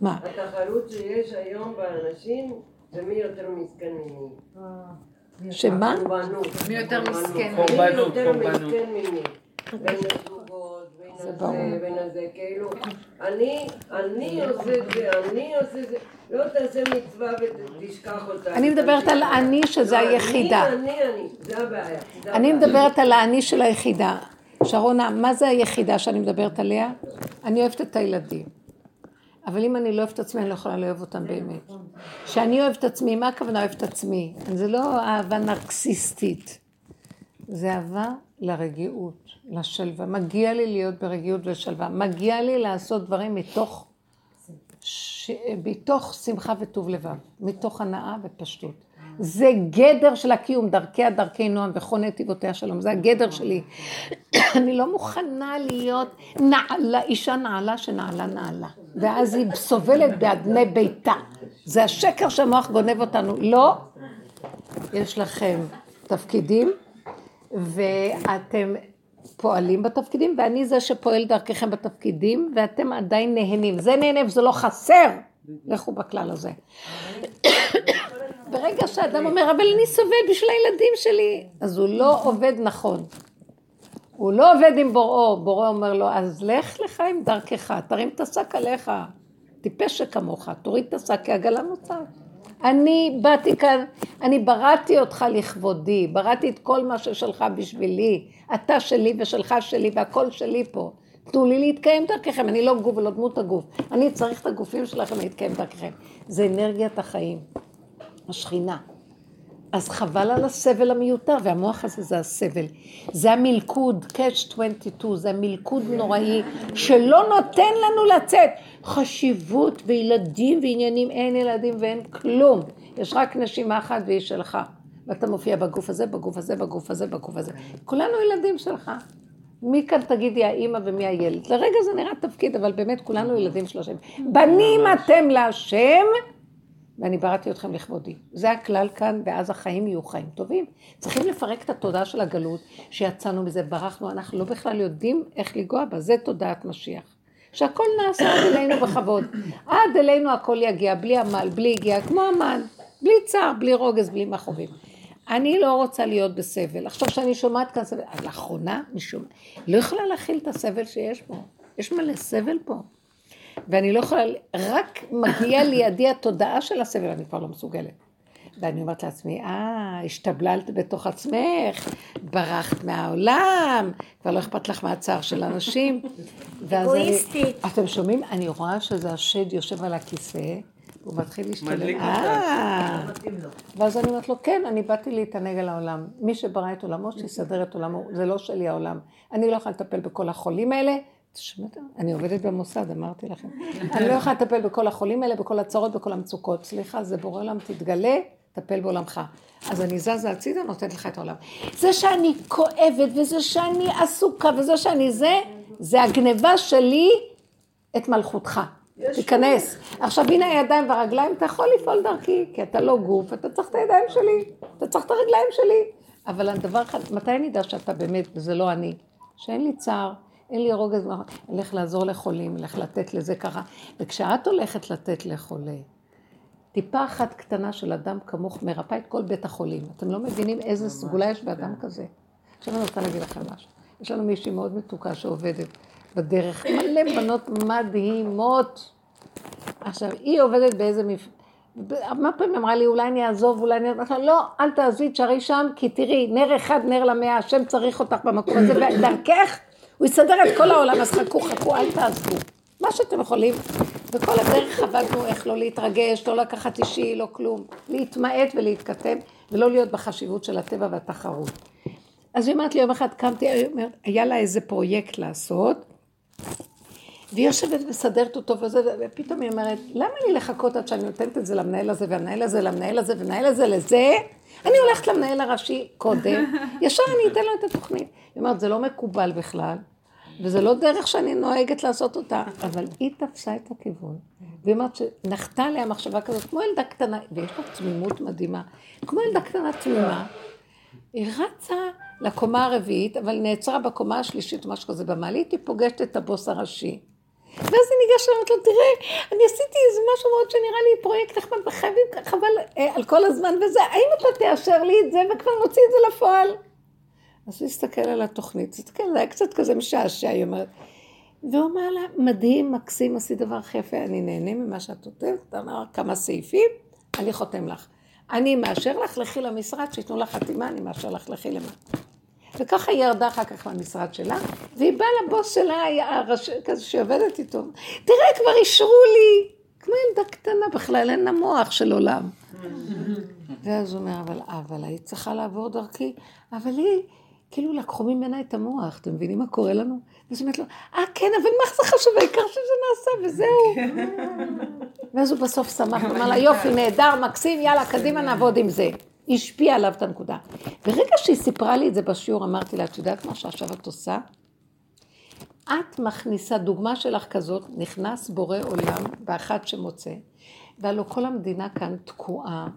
מה? התחרות שיש היום באנשים זה מי יותר מסכן ממי. שמה? מי יותר מסכן? מי קורבנות, יותר קורבנות. מסכן ממי. בין הזוגות, בין זה הזה, ברור. בין הזה, כאילו, אני, אני עושה את זה, אני עושה את זה, לא תעשה מצווה ותשכח אותה. אני מדברת על אני שזה לא, היחידה. אני, אני, אני, זה הבעיה. זה אני הבעיה. מדברת על האני של היחידה. שרונה, מה זה היחידה שאני מדברת עליה? אני אוהבת את הילדים. אבל אם אני לא אוהבת את עצמי, אני לא יכולה לאהוב אותם באמת. כשאני אוהבת את עצמי, מה הכוונה אוהבת את עצמי? זה לא אהבה נרקסיסטית. זה אהבה לרגיעות, לשלווה. מגיע לי להיות ברגיעות ושלווה. מגיע לי לעשות דברים מתוך, ש... מתוך שמחה וטוב לבב, מתוך הנאה ופשטות. זה גדר של הקיום, דרכיה דרכי נועם וכל נתיבותיה שלום, זה הגדר שלי. (coughs) אני לא מוכנה להיות נעלה, אישה נעלה שנעלה נעלה, ואז היא סובלת באדני ביתה. זה השקר שהמוח גונב אותנו. לא, יש לכם תפקידים, ואתם פועלים בתפקידים, ואני זה שפועל דרככם בתפקידים, ואתם עדיין נהנים. זה נהנה וזה לא חסר. לכו בכלל הזה. ברגע שאדם אומר, אבל אני סובל בשביל הילדים שלי, אז הוא לא עובד נכון. הוא לא עובד עם בוראו, בוראו אומר לו, אז לך לך עם דרכך, תרים את השק עליך, טיפש שכמוך, תוריד את השק, כי עגלה נוצרת. אני באתי כאן, אני בראתי אותך לכבודי, בראתי את כל מה ששלך בשבילי, אתה שלי ושלך שלי והכל שלי פה. תנו לי להתקיים דרככם, אני לא גוף ולא דמות הגוף, אני צריך את הגופים שלכם להתקיים דרככם. זה אנרגיית החיים, השכינה. אז חבל על הסבל המיותר, והמוח הזה זה הסבל. זה המלכוד, catch 22, זה המלכוד נוראי, שלא נותן לנו לצאת. חשיבות וילדים ועניינים, אין ילדים ואין כלום. יש רק נשימה אחת והיא שלך. ואתה מופיע בגוף הזה, בגוף הזה, בגוף הזה, בגוף הזה. כולנו ילדים שלך. מי כאן תגידי האימא ומי הילד? לרגע זה נראה תפקיד, אבל באמת כולנו ילדים של השם. בנים אתם להשם, ואני בראתי אתכם לכבודי. זה הכלל כאן, ואז החיים יהיו חיים טובים. צריכים לפרק את התודעה של הגלות, שיצאנו מזה, ברחנו, אנחנו לא בכלל יודעים איך לגוע בה, זה תודעת משיח. שהכל נעשה עד אלינו בכבוד. עד אלינו הכל יגיע, בלי עמל, בלי הגיע, כמו המן, בלי צער, בלי רוגז, בלי מכאובים. אני לא רוצה להיות בסבל. עכשיו שאני שומעת כאן סבל, לאחרונה אני שומעת, לא יכולה להכיל את הסבל שיש פה. יש מלא סבל פה. ואני לא יכולה, רק מגיע לידי התודעה של הסבל, אני כבר לא מסוגלת. ואני אומרת לעצמי, אה, השתבללת בתוך עצמך, ברחת מהעולם, כבר לא אכפת לך מהצער של אנשים. ואז אני- אגואיסטית. אתם שומעים? אני רואה שזה השד יושב על הכיסא, הוא מתחיל להשתלם. מדליק אותך. אה. ואז אני אומרת לו, כן, אני באתי להתענג על העולם. מי שברא את עולמו, שיסדר את עולמו, זה לא שלי העולם. אני לא יכולה לטפל בכל החולים האלה. שמעת? אני עובדת במוסד, אמרתי לכם. אני לא יכולה לטפל בכל החולים האלה, בכל הצרות, בכל המצוקות. סליחה, זה בורא עולם, תתגלה, טפל בעולמך. אז אני זזה הצידה, נותנת לך את העולם. זה שאני כואבת, וזה שאני עסוקה, וזה שאני זה, זה הגניבה שלי את מלכותך. תיכנס. עכשיו הנה הידיים והרגליים, אתה יכול לפעול דרכי, כי אתה לא גוף, אתה צריך את הידיים שלי, אתה צריך את הרגליים שלי. אבל הדבר אחד, מתי אני אדע שאתה באמת, וזה לא אני? שאין לי צער, אין לי רוגז, אלך לעזור לחולים, אלך לתת לזה ככה. וכשאת הולכת לתת לחולה, טיפה אחת קטנה של אדם כמוך מרפא את כל בית החולים. אתם לא מבינים איזה סגולה יש באדם כזה. עכשיו אני רוצה להגיד לכם משהו. יש לנו מישהי מאוד מתוקה שעובדת בדרך, מלא בנות מדהימות. עכשיו, היא עובדת באיזה מפ... מה פעמים אמרה לי, אולי אני אעזוב, אולי אני... אמרתי לה, לא, אל תעזבי, תשארי שם, כי תראי, נר אחד, נר למאה, השם צריך אותך במקום הזה, ודרכך, הוא יסדר את כל העולם, אז חכו, חכו, אל תעזבו. מה שאתם יכולים. וכל הדרך עבדנו איך לא להתרגש, לא לקחת אישי, לא כלום. להתמעט ולהתכתב, ולא להיות בחשיבות של הטבע והתחרות. אז היא אומרת לי, יום אחד קמתי, היה לה איזה פרויקט לעשות, והיא יושבת ומסדרת אותו וזה, ופתאום היא אומרת, למה לי לחכות עד שאני נותנת את זה למנהל הזה, והמנהל הזה למנהל הזה, ומנהל הזה לזה? אני הולכת למנהל הראשי קודם, (laughs) ישר אני אתן לו את התוכנית. היא אומרת, זה לא מקובל בכלל, וזה לא דרך שאני נוהגת לעשות אותה, אבל היא תפסה את הכיוון. והיא אומרת שנחתה עליה מחשבה כזאת, כמו ילדה קטנה, ויש לה תמימות מדהימה, כמו ילדה קטנה תמימה. היא רצה לקומה הרביעית, אבל נעצרה בקומה השלישית משהו כזה במעלית, היא פוגשת את הבוס הראשי. ואז היא ניגשה ואומרת לו, תראה, אני עשיתי איזה משהו מאוד שנראה לי פרויקט נחמד וחייבים, חבל אה, על כל הזמן וזה, האם אתה תאשר לי את זה וכבר נוציא את זה לפועל? אז הוא הסתכל על התוכנית, זה היה קצת כזה משעשע, היא אומרת. והוא אמר לה, מדהים, מקסים, עשית דבר הכי יפה, אני נהנה ממה שאת כותבת, אתה אמר כמה סעיפים, אני חותם לך. אני מאשר לך, לכי למשרד, שייתנו לך חתימה, אני מאשר לך, לכי למטה. וככה היא ירדה אחר כך מהמשרד שלה, והיא באה לבוס שלה, הראש, כזה שעובדת איתו, תראה, כבר אישרו לי, כמו ילדה קטנה בכלל, אין לה מוח של עולם. ואז הוא אומר, אבל, אבל היית צריכה לעבור דרכי, אבל היא, כאילו לקחו ממנה את המוח, אתם מבינים מה קורה לנו? ואז היא אומרת לו, אה כן, אבל מה זה חשוב, העיקר שזה נעשה, וזהו. ואז הוא בסוף שמח, אמר לה, יופי, נהדר, מקסים, יאללה, קדימה נעבוד עם זה. השפיע עליו את הנקודה. ברגע שהיא סיפרה לי את זה בשיעור, אמרתי לה, את יודעת מה שעכשיו את עושה? את מכניסה, דוגמה שלך כזאת, נכנס בורא עולם באחת שמוצא, והלוא כל המדינה כאן תקועה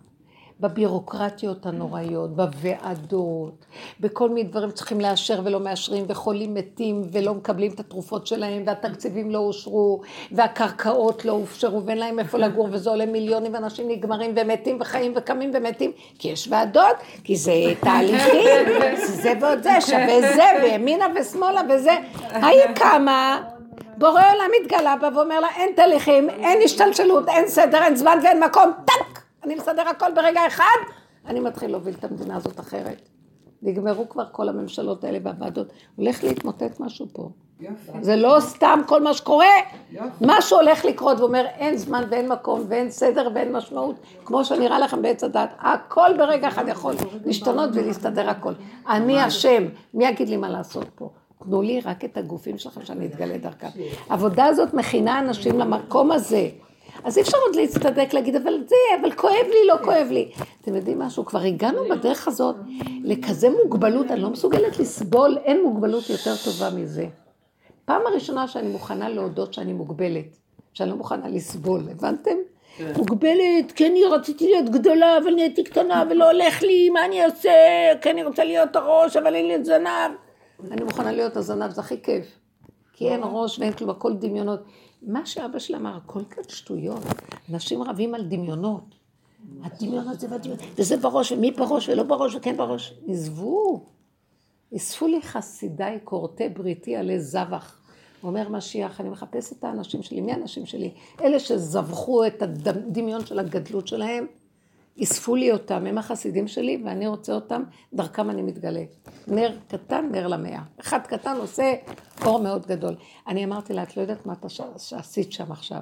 בבירוקרטיות הנוראיות, בוועדות, בכל מיני דברים צריכים לאשר ולא מאשרים, וחולים מתים ולא מקבלים את התרופות שלהם, והתקציבים לא אושרו, והקרקעות לא הופשרו, ואין להם איפה (laughs) לגור, וזה עולה מיליונים, ואנשים נגמרים ומתים וחיים וקמים ומתים, כי יש ועדות, כי זה תהליכים, (laughs) זה ועוד זה, שווה זה, וימינה ושמאלה וזה. היא קמה, בורא עולם מתגלה בה ואומר לה, אין תהליכים, אין השתלשלות, אין סדר, אין זמן ואין מקום, טאק! אני מסדר הכל ברגע אחד, אני מתחיל להוביל את המדינה הזאת אחרת. נגמרו כבר כל הממשלות האלה והוועדות. הולך להתמוטט משהו פה. זה לא סתם כל מה שקורה, משהו הולך לקרות ואומר אין זמן ואין מקום ואין סדר ואין משמעות, כמו שנראה לכם בעץ הדת, הכל ברגע אחד יכול להשתנות ולהסתדר הכל. אני השם, מי יגיד לי מה לעשות פה? תנו לי רק את הגופים שלכם שאני אתגלה דרכם. העבודה הזאת מכינה אנשים למקום הזה. אז אי אפשר עוד להצטדק, להגיד, אבל זה, אבל כואב לי, לא כואב לי. אתם יודעים משהו? כבר הגענו בדרך הזאת לכזה מוגבלות, אני לא מסוגלת לסבול, אין מוגבלות יותר טובה מזה. פעם הראשונה שאני מוכנה להודות שאני מוגבלת, שאני לא מוכנה לסבול, הבנתם? כן. מוגבלת, כי אני רציתי להיות גדולה, אבל נהייתי קטנה ולא הולך לי, מה אני אעשה? כי אני רוצה להיות הראש, אבל אין לי את זנב. אני מוכנה להיות הזנב, זה הכי כיף. כי אין ראש ואין כלום, הכל דמיונות. מה שאבא שלה אמר, הכל כאן שטויות. אנשים רבים על דמיונות. הדמיון הזה והדמיון, וזה בראש, ומי בראש ולא בראש וכן בראש. עזבו. אספו לי חסידיי כורתי בריתי עלי זבח. אומר משיח, אני מחפש את האנשים שלי. מי האנשים שלי? אלה שזבחו את הדמיון של הגדלות שלהם, אספו לי אותם, הם החסידים שלי, ואני רוצה אותם, דרכם אני מתגלה. נר קטן, נר למאה. אחד קטן עושה אור מאוד גדול. אני אמרתי לה, את לא יודעת מה אתה עשית שם עכשיו.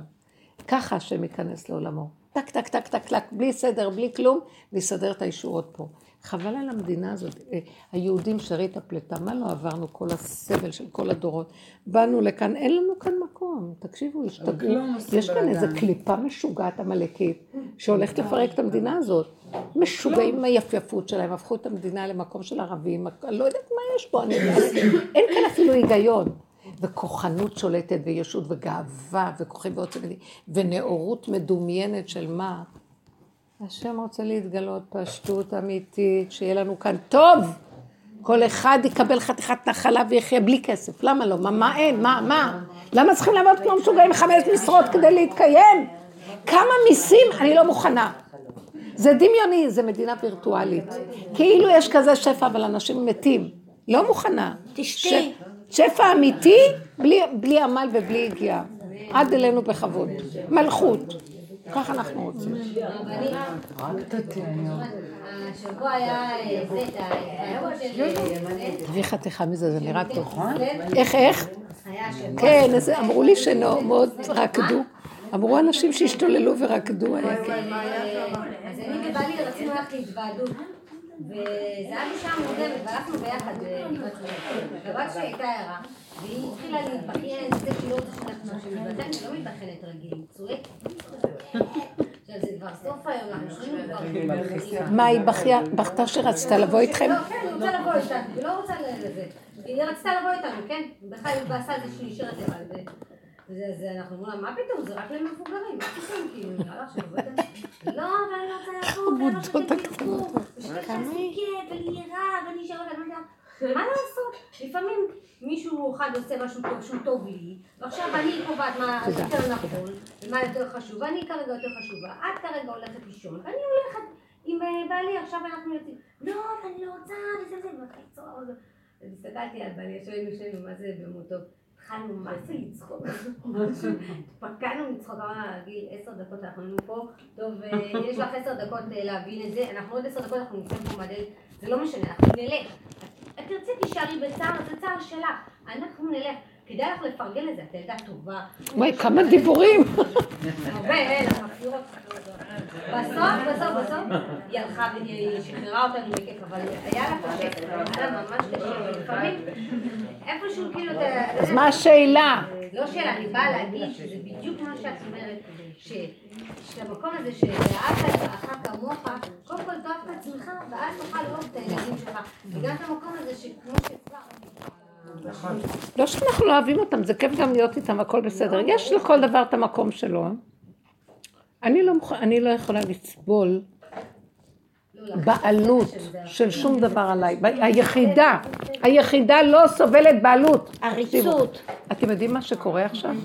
ככה השם ייכנס לעולמו. טק, טק, טק, טק, טק, בלי סדר, בלי כלום, ויסדר את הישועות פה. חבל על המדינה הזאת. אה, היהודים שארית הפליטה, מה לא עברנו כל הסבל של כל הדורות? באנו לכאן, אין לנו כאן מקום. תקשיבו, השתגעו. יש כאן איזו קליפה משוגעת עמלקית, שהולכת לפרק את המדינה הזאת. משוגעים עם היפייפות שלהם, הפכו את המדינה למקום של ערבים, לא יודעת מה יש פה, אין כאן אפילו היגיון. וכוחנות שולטת וישות וגאווה וכוחי ועוצם ונאורות מדומיינת של מה? השם רוצה להתגלות פשטות אמיתית, שיהיה לנו כאן טוב. כל אחד יקבל חתיכת נחלה ויחיה בלי כסף. למה לא? מה, מה אין? מה, מה? למה צריכים לעבוד כמו משוגעים חמש משרות כדי להתקיים? כמה מיסים? אני לא מוכנה. זה דמיוני, זה מדינה וירטואלית. כאילו יש כזה שפע, אבל אנשים מתים. לא מוכנה. תשתי. שפע אמיתי, בלי, בלי עמל ובלי הגיעה. עד אלינו בכבוד. מלכות. ככה אנחנו רוצים. השבוע היה זה, תביא חתיכה מזה, זה נראה טוב. איך, איך? כן, אמרו לי שמאוד רקדו. אמרו אנשים שהשתוללו ורקדו, כן. אז אני ובעלי רצינו ללכת להתוועדות. וזה היה בשעה מוקדמת, והלכנו ביחד בגבעת ורק שהייתה הערה, והיא התחילה להתבכיין, זה שהיא לא שאנחנו מתבכיינת, היא לא מתבכיינת רגיל, היא צועקת. עכשיו זה כבר סוף היום, אנחנו שומעים כבר... מה, היא בכתה שרצתה לבוא איתכם? לא, כן, היא רוצה לבוא איתנו, היא לא רוצה לזה. היא רצתה לבוא איתנו, כן? בכלל היא בעשה איזה שהיא נשארת לבד. זה, אנחנו אומרים לה, מה פתאום, זה רק למבוגרים, מה פתאום, כאילו, נראה לך שעובדת... לא, אבל אני רוצה לבוא, ואני רוצה שתתקפו, ושתעשי כיף, ואני רע, ואני אשאר ואני מה לעשות? לפעמים מישהו אחד עושה משהו טוב שהוא טוב לי, ועכשיו אני קובעת מה יותר נכון, ומה יותר חשוב, ואני כרגע יותר חשובה, את כרגע הולכת לישון, ואני הולכת עם בעלי, עכשיו אנחנו יוצאים, לא, אני לא רוצה, וזה וזה, והסתכלתי על בעלי, שנינו, מה זה במותו. התחלנו מה זה לצחוק, פקענו מצחוק, אמרנו גיל עשר דקות אנחנו היינו פה, טוב יש לך עשר דקות להבין את זה, אנחנו עוד עשר דקות אנחנו נמצאים פה מהדלת, זה לא משנה, אנחנו נלך, את תרצי תישארי בצער, זה צער שלך, אנחנו נלך, כדאי לך לפרגן לזה, את ילדה טובה. וואי, כמה דיבורים. הרבה, אין, בסוף, בסוף, בסוף, היא הלכה והיא שחררה אותנו בכיף, אבל היה לה קשה, היה לה ממש קשה, ולפעמים, איפשהו כאילו... אז מה השאלה? לא שאלה, אני באה להגיד שזה בדיוק מה שאת אומרת, שהמקום הזה שאהבת רעך כמוך, קודם כל תאהב את עצמך, ואז תוכל לאהוב את הילדים שלך, וגם את המקום הזה שכמו שהצלחנו. לא שאנחנו לא אוהבים אותם, זה כיף גם להיות איתם, הכל בסדר. יש לכל דבר את המקום שלו. אני לא, אני לא יכולה לסבול בעלות של שום דבר עליי. היחידה, היחידה לא סובלת בעלות. עריצות. אתם יודעים מה שקורה עכשיו?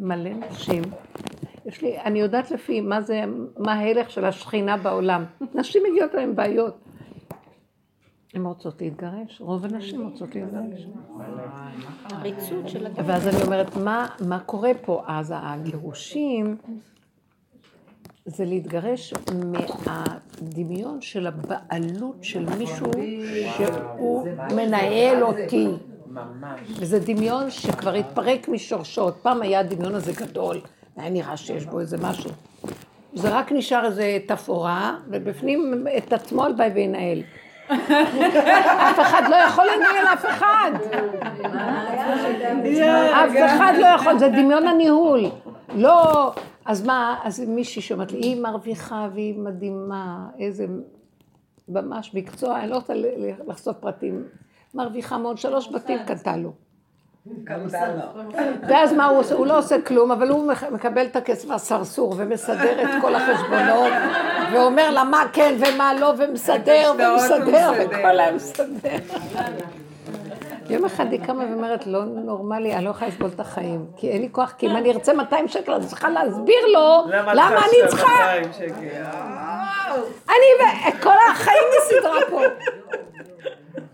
מלא נשים. יש לי, אני יודעת לפי מה זה, מה ההלך של השכינה בעולם. נשים מגיעות להן בעיות. הן רוצות להתגרש, רוב הנשים רוצות להתגרש. עריצות של הדבר. ואז אני אומרת, מה, מה קורה פה? אז הגירושים זה להתגרש מהדמיון של הבעלות של מישהו שהוא מנהל אותי. וזה דמיון שכבר התפרק משורשות. פעם היה הדמיון הזה גדול, היה נראה שיש בו איזה משהו. זה רק נשאר איזה תפאורה, ובפנים את עצמו הלוואי וינהל. אף אחד לא יכול לנהל אף אחד. אף אחד לא יכול, זה דמיון הניהול. לא, אז מה, אז מישהי שאומרת לי, היא מרוויחה והיא מדהימה, איזה, ממש מקצוע, אני לא רוצה לחשוף פרטים. מרוויחה מאוד, שלוש בתים קנתה לו. ואז מה הוא עושה? הוא לא עושה כלום, אבל הוא מקבל את הכסף הסרסור ומסדר את כל החשבונות, ואומר לה מה כן ומה לא, ומסדר ומסדר, מסדר. וכל היום מסדר. יום אחד היא קמה ואומרת, לא נורמלי, אני לא יכולה לסבול את החיים, כי אין לי כוח, כי אם אני ארצה 200 שקל, אני צריכה להסביר לו למה אני צריכה, 200 שקל? אני, כל החיים מסדרה פה.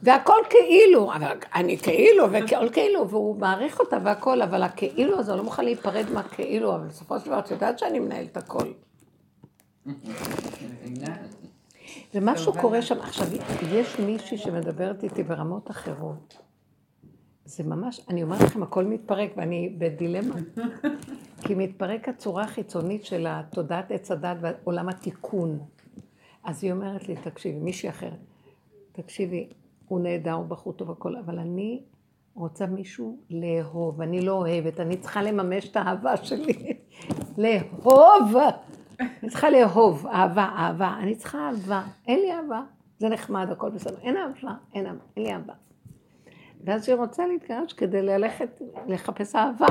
והכל כאילו, אבל אני כאילו, והכל כאילו, והוא מעריך אותה והכל, אבל הכאילו הזה, הוא לא מוכן להיפרד מהכאילו, אבל בסופו של דבר, את יודעת שאני מנהלת הכל. ומשהו קורה שם, עכשיו, יש מישהי שמדברת איתי ברמות אחרות. זה ממש, אני אומרת לכם, הכל מתפרק ואני בדילמה. כי מתפרק הצורה החיצונית של התודעת עץ הדת ועולם התיקון. אז היא אומרת לי, תקשיבי, מישהי אחרת, תקשיבי, הוא נהדר, הוא בחור טוב הכל, אבל אני רוצה מישהו לאהוב, אני לא אוהבת, אני צריכה לממש את האהבה שלי. (laughs) לאהוב! אני צריכה לאהוב, אהבה, אהבה, אני צריכה אהבה, אין לי אהבה, זה נחמד, הכל בסדר, אין אהבה, אין אהבה, אין לי אהבה. ואז היא רוצה להתגרש כדי ללכת לחפש אהבה.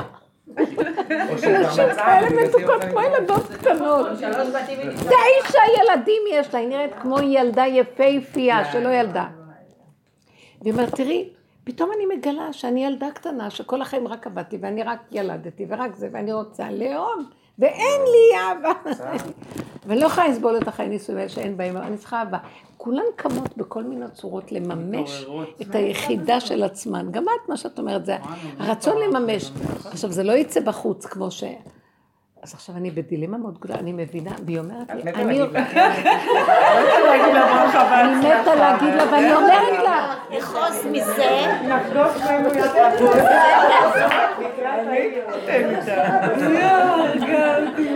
(laughs) נשים כאלה מתוקות כמו ילדות קטנות. תשע ילדים יש לה, היא נראית כמו ילדה יפהפייה שלא ילדה. והיא אומרת, תראי, פתאום אני מגלה שאני ילדה קטנה, שכל החיים רק עבדתי, ואני רק ילדתי, ורק זה, ואני רוצה לאהוב, ואין לי אהבה. ואני לא יכולה לסבול את החיי נישואים האלה שאין בהם, אני צריכה אהבה. כולן קמות בכל מיני צורות לממש. את היחידה של עצמן. גם את, מה שאת אומרת, זה הרצון לממש. עכשיו, זה לא יצא בחוץ כמו ש... אז עכשיו אני בדילמה מאוד גדולה, אני מבינה, והיא אומרת לי, אני אני מתה להגיד לה, ואני אומרת לה, לכעוס מזה,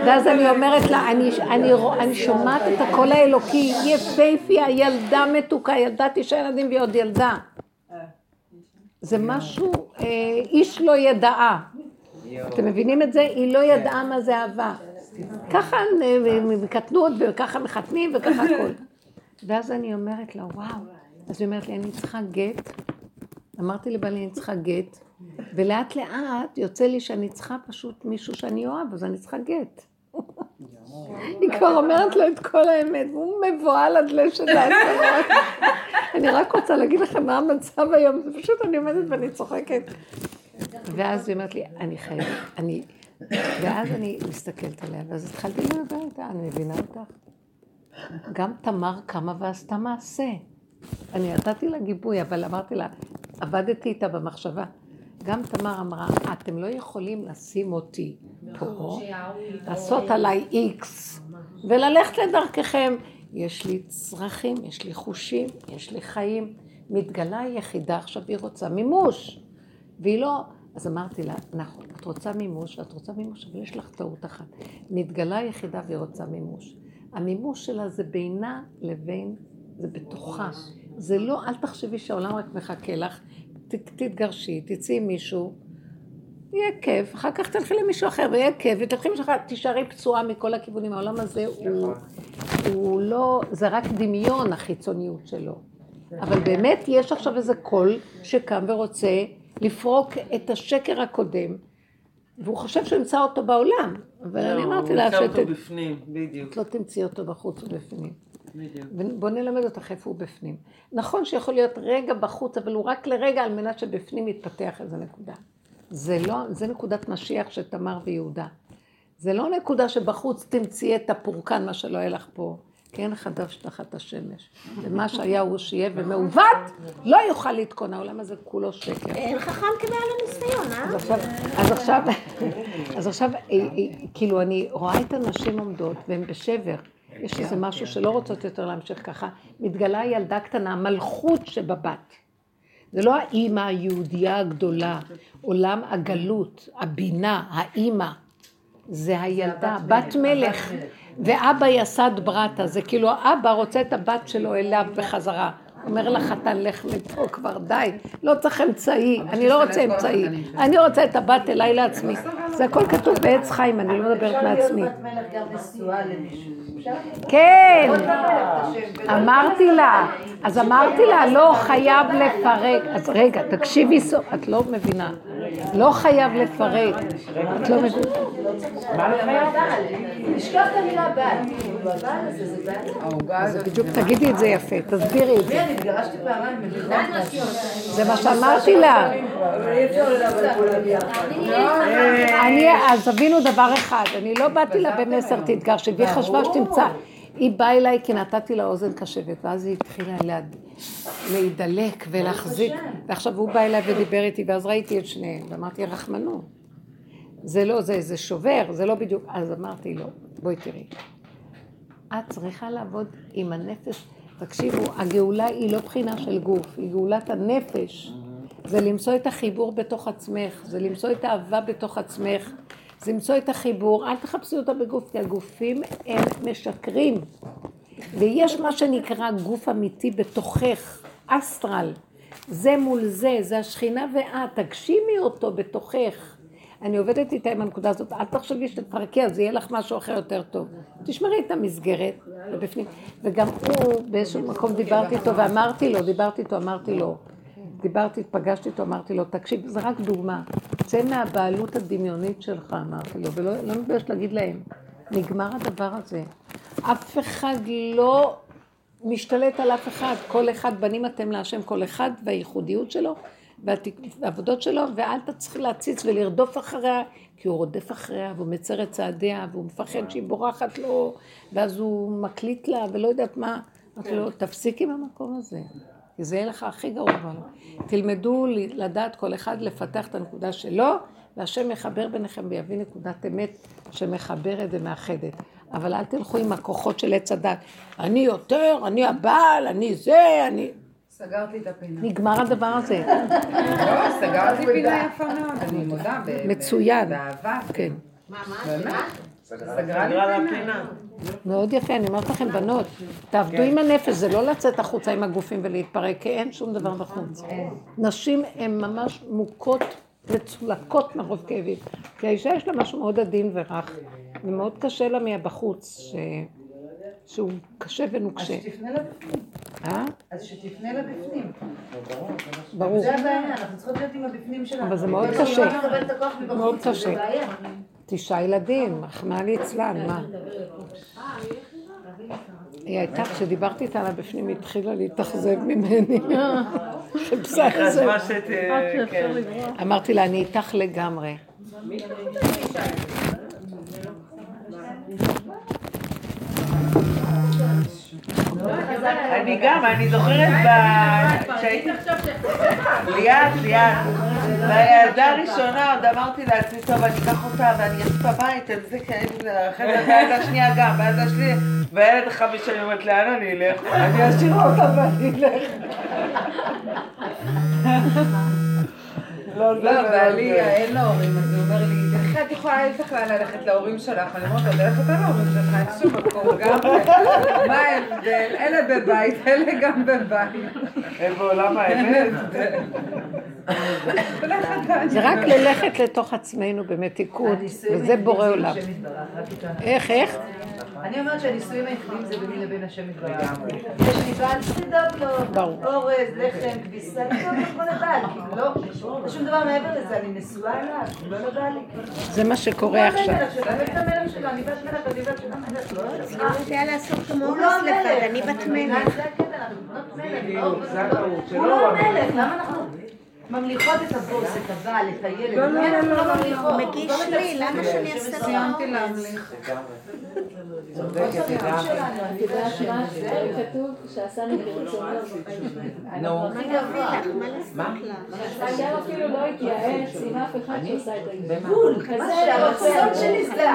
ואז אני אומרת לה, אני, אני, רוא- אני שומעת את הקול האלוקי, יפהפייה, ילדה מתוקה, ילדה תשעה ילדים והיא עוד ילדה. זה משהו, אה, איש לא ידעה. אתם מבינים את זה? היא לא ידעה מה זה אהבה. ככה מקטנות וככה מחתנים וככה הכל. (laughs) ואז אני אומרת לה, וואו. אז היא אומרת לי, אני צריכה גט. אמרתי לבעלי, אני צריכה גט. ולאט לאט יוצא לי שאני צריכה פשוט מישהו שאני אוהב, אז אני צריכה גט. היא כבר אומרת לו את כל האמת, והוא מבוהל עד לשת העצמות. (laughs) אני רק רוצה להגיד לכם מה המצב היום, זה פשוט, אני עומדת ואני צוחקת. ואז היא אומרת לי, אני חייבת, אני... ואז אני מסתכלת עליה, ואז התחלתי לדבר איתה, אני מבינה אותך. גם תמר קמה ועשתה מעשה. אני נתתי לה גיבוי, אבל אמרתי לה, עבדתי איתה במחשבה. גם תמר אמרה, אתם לא יכולים לשים אותי פה, לעשות עליי איקס, וללכת לדרככם. יש לי צרכים, יש לי חושים, יש לי חיים. מתגלה היחידה עכשיו, היא רוצה מימוש. והיא לא... אז אמרתי לה, נכון, את רוצה מימוש, את רוצה מימוש, אבל יש לך טעות אחת. מתגלה היחידה והיא רוצה מימוש. המימוש שלה זה בינה לבין, זה בתוכה. זה לא, אל תחשבי שהעולם רק מחכה לך, ת, תתגרשי, תצאי עם מישהו, יהיה כיף, אחר כך תלכי למישהו אחר ויהיה כיף, ותלכי למישהו אחר, תישארי פצועה מכל הכיוונים, העולם הזה הוא, הוא לא, זה רק דמיון החיצוניות שלו. אבל באמת יש עכשיו איזה קול שקם ורוצה לפרוק את השקר הקודם, והוא חושב שהוא ימצא אותו בעולם, אבל אני אמרתי לה הוא שאת נמצא אותו בפנים, בדיוק. את לא תמצאי אותו בחוץ ובפנים. בדיוק. בוא נלמד אותך איפה הוא בפנים. נכון שיכול להיות רגע בחוץ, אבל הוא רק לרגע על מנת שבפנים יתפתח איזה נקודה. זה לא, זה נקודת משיח של תמר ויהודה. זה לא נקודה שבחוץ תמצאי את הפורקן, מה שלא היה לך פה. כי אין לך דף תחת השמש. ומה שהיה הוא שיהיה, ומעוות לא יוכל לתקון. העולם הזה כולו שקר. אין חכם כבעל הניסיון, אה? אז עכשיו, אז עכשיו, אז עכשיו, אה, אה, כאילו, אני רואה את הנשים עומדות, והן בשבר. יש איזה משהו שלא רוצות יותר להמשיך ככה. מתגלה ילדה קטנה, מלכות שבבת. זה לא האימא היהודייה הגדולה, עולם הגלות, הבינה, האימא. זה הילדה, בת מלך, ואבא יסד ברטה, זה כאילו האבא רוצה את הבת שלו אליו בחזרה. אומר לחתן, לך מפה כבר, די, לא צריך אמצעי, אני לא רוצה אמצעי, אני רוצה את הבת אליי לעצמי. זה הכל כתוב בעץ חיים, אני לא מדברת מעצמי. כן, אמרתי לה, אז אמרתי לה, לא חייב לפרק. אז רגע, תקשיבי, סוף, את לא מבינה. לא חייב לפרק. את לא מבינה. נשכח את המילה בעל. זה. בדיוק, תגידי את זה יפה, תסבירי את זה. אני התגרשתי פעמיים בגלל זה מה שאמרתי לה. כולם יחד. אני, אז תבינו דבר אחד, אני לא באתי לה במסר תתגרשי, והיא חשבה שתמצא. היא באה אליי כי נתתי לה אוזן קשבת, ואז היא התחילה להד- להידלק ולהחזיק. ועכשיו הוא בא אליי ודיבר איתי, ואז ראיתי את שניהם, ואמרתי, רחמנות. זה לא, זה, זה שובר, זה לא בדיוק. אז אמרתי לו, בואי תראי. את צריכה לעבוד עם הנפש. תקשיבו, הגאולה היא לא בחינה של גוף, היא גאולת הנפש. זה למצוא את החיבור בתוך עצמך, זה למצוא את האהבה בתוך עצמך, זה למצוא את החיבור, אל תחפשי אותה בגוף, כי הגופים הם משקרים. ויש מה שנקרא גוף אמיתי בתוכך, אסטרל. זה מול זה, זה השכינה ואת, תגשימי אותו בתוכך. אני עובדת איתה עם הנקודה הזאת, אל תחשבי שתפרקי, אז יהיה לך משהו אחר יותר טוב. תשמרי את המסגרת, ובפנים. וגם הוא, באיזשהו מקום דיברתי איתו ואמרתי לו, דיברתי איתו, אמרתי לו, דיברתי, פגשתי איתו, אמרתי לו, תקשיב, זה רק דוגמה. צא מהבעלות הדמיונית שלך, אמרתי לו, ולא לא מתבייש להגיד להם, נגמר הדבר הזה. אף אחד לא משתלט על אף אחד, כל אחד, בנים אתם להשם, כל אחד והייחודיות שלו והעבודות שלו, ואל תצטרכי להציץ ולרדוף אחריה, כי הוא רודף אחריה והוא מצר את צעדיה והוא מפחד שהיא בורחת לו, ואז הוא מקליט לה ולא יודעת מה. אמרתי לו, תפסיק עם המקום הזה, כי זה יהיה לך הכי גרוע. תלמדו לדעת כל אחד לפתח את הנקודה שלו, והשם יחבר ביניכם ויביא נקודת אמת שמחברת ומאחדת. אבל אל תלכו עם הכוחות של עץ הדת. אני יותר, אני הבעל, אני זה, אני... סגרתי את הפינה. נגמר הדבר הזה. לא, סגרתי פינה יפה מאוד, אני מודה. מצוין. באהבה. כן. מה, מה? באמת. סגרה לי פינה. מאוד יפה, אני אומרת לכם, בנות, תעבדו עם הנפש, זה לא לצאת החוצה עם הגופים ולהתפרק, כי אין שום דבר בחוץ. נשים הן ממש מוכות וצולקות מרוב כאבים. כי האישה יש לה משהו מאוד עדין ורך, ומאוד קשה לה מהבחוץ, ש... שהוא קשה אז ונוקשה. שתפנה לבפנים. אה? אז שתפנה לבפנים. ברור. זה הבעיה, אנחנו צריכות להיות עם הבפנים שלנו. אבל זה מאוד קשה. לא מבחוץ, מאוד קשה. תשעה ילדים, רחמנא ליצלן, מה? היא הייתה, כשדיברתי איתה על הבפנים, היא התחילה להתאכזב ממני. חיפשה את זה. כן. אמרתי לה, אני איתך לגמרי. אני גם, אני זוכרת ב- כשהייתי... ליאת, ליאת. בילדה הראשונה עוד אמרתי לעצמי, טוב, אני אקח אותה ואני אעשה את הבית, על זה הייתי אחרי זה בילדה השנייה גם, בילדה השנייה, והילד החמישי, אני אומרת, לאן אני אלך? אני אשאיר אותה ואני אלך. (laughs) לא, לא, בעלי אין לו הורים, אז הוא אומר לי, תלכי, את יכולה, לך לאן ללכת להורים שלך. אני אומרת לו, תלך אתה להורים שלך, אין שום מקום, גם... מה ההבדל? אלה בבית, אלה גם בבית. הם בעולם האמת. (laughs) זה רק ללכת לתוך עצמנו במתיקות, וזה בורא עולם. איך, איך? אני אומרת שהנישואים היחידים זה ביני לבין השם יתברך. יש לי בעל לדאוג לו. אורז, לחם, כביסה, לו כמו לבעל, כאילו לא, לא שום דבר מעבר לזה, אני נשואה אליו, לא לבעלי. זה מה שקורה עכשיו. לא אצלך. הוא לא המלך, אני בת? מלך. הוא לא המלך, למה אנחנו ממליכות את הבוס, את הבעל, את הילד? לא, לא, אנחנו לא, לא לא, ממליכות? הוא מגיש לא לי. למה שאני אעשה לו סיימתי? להמליך. צודקת לגמרי. כתוב שעשני כרצונו. נו. מה? מה? אדם אפילו לא התייעץ עם אף אחד שעושה את? הגבול. כזה שהרצון שלי זה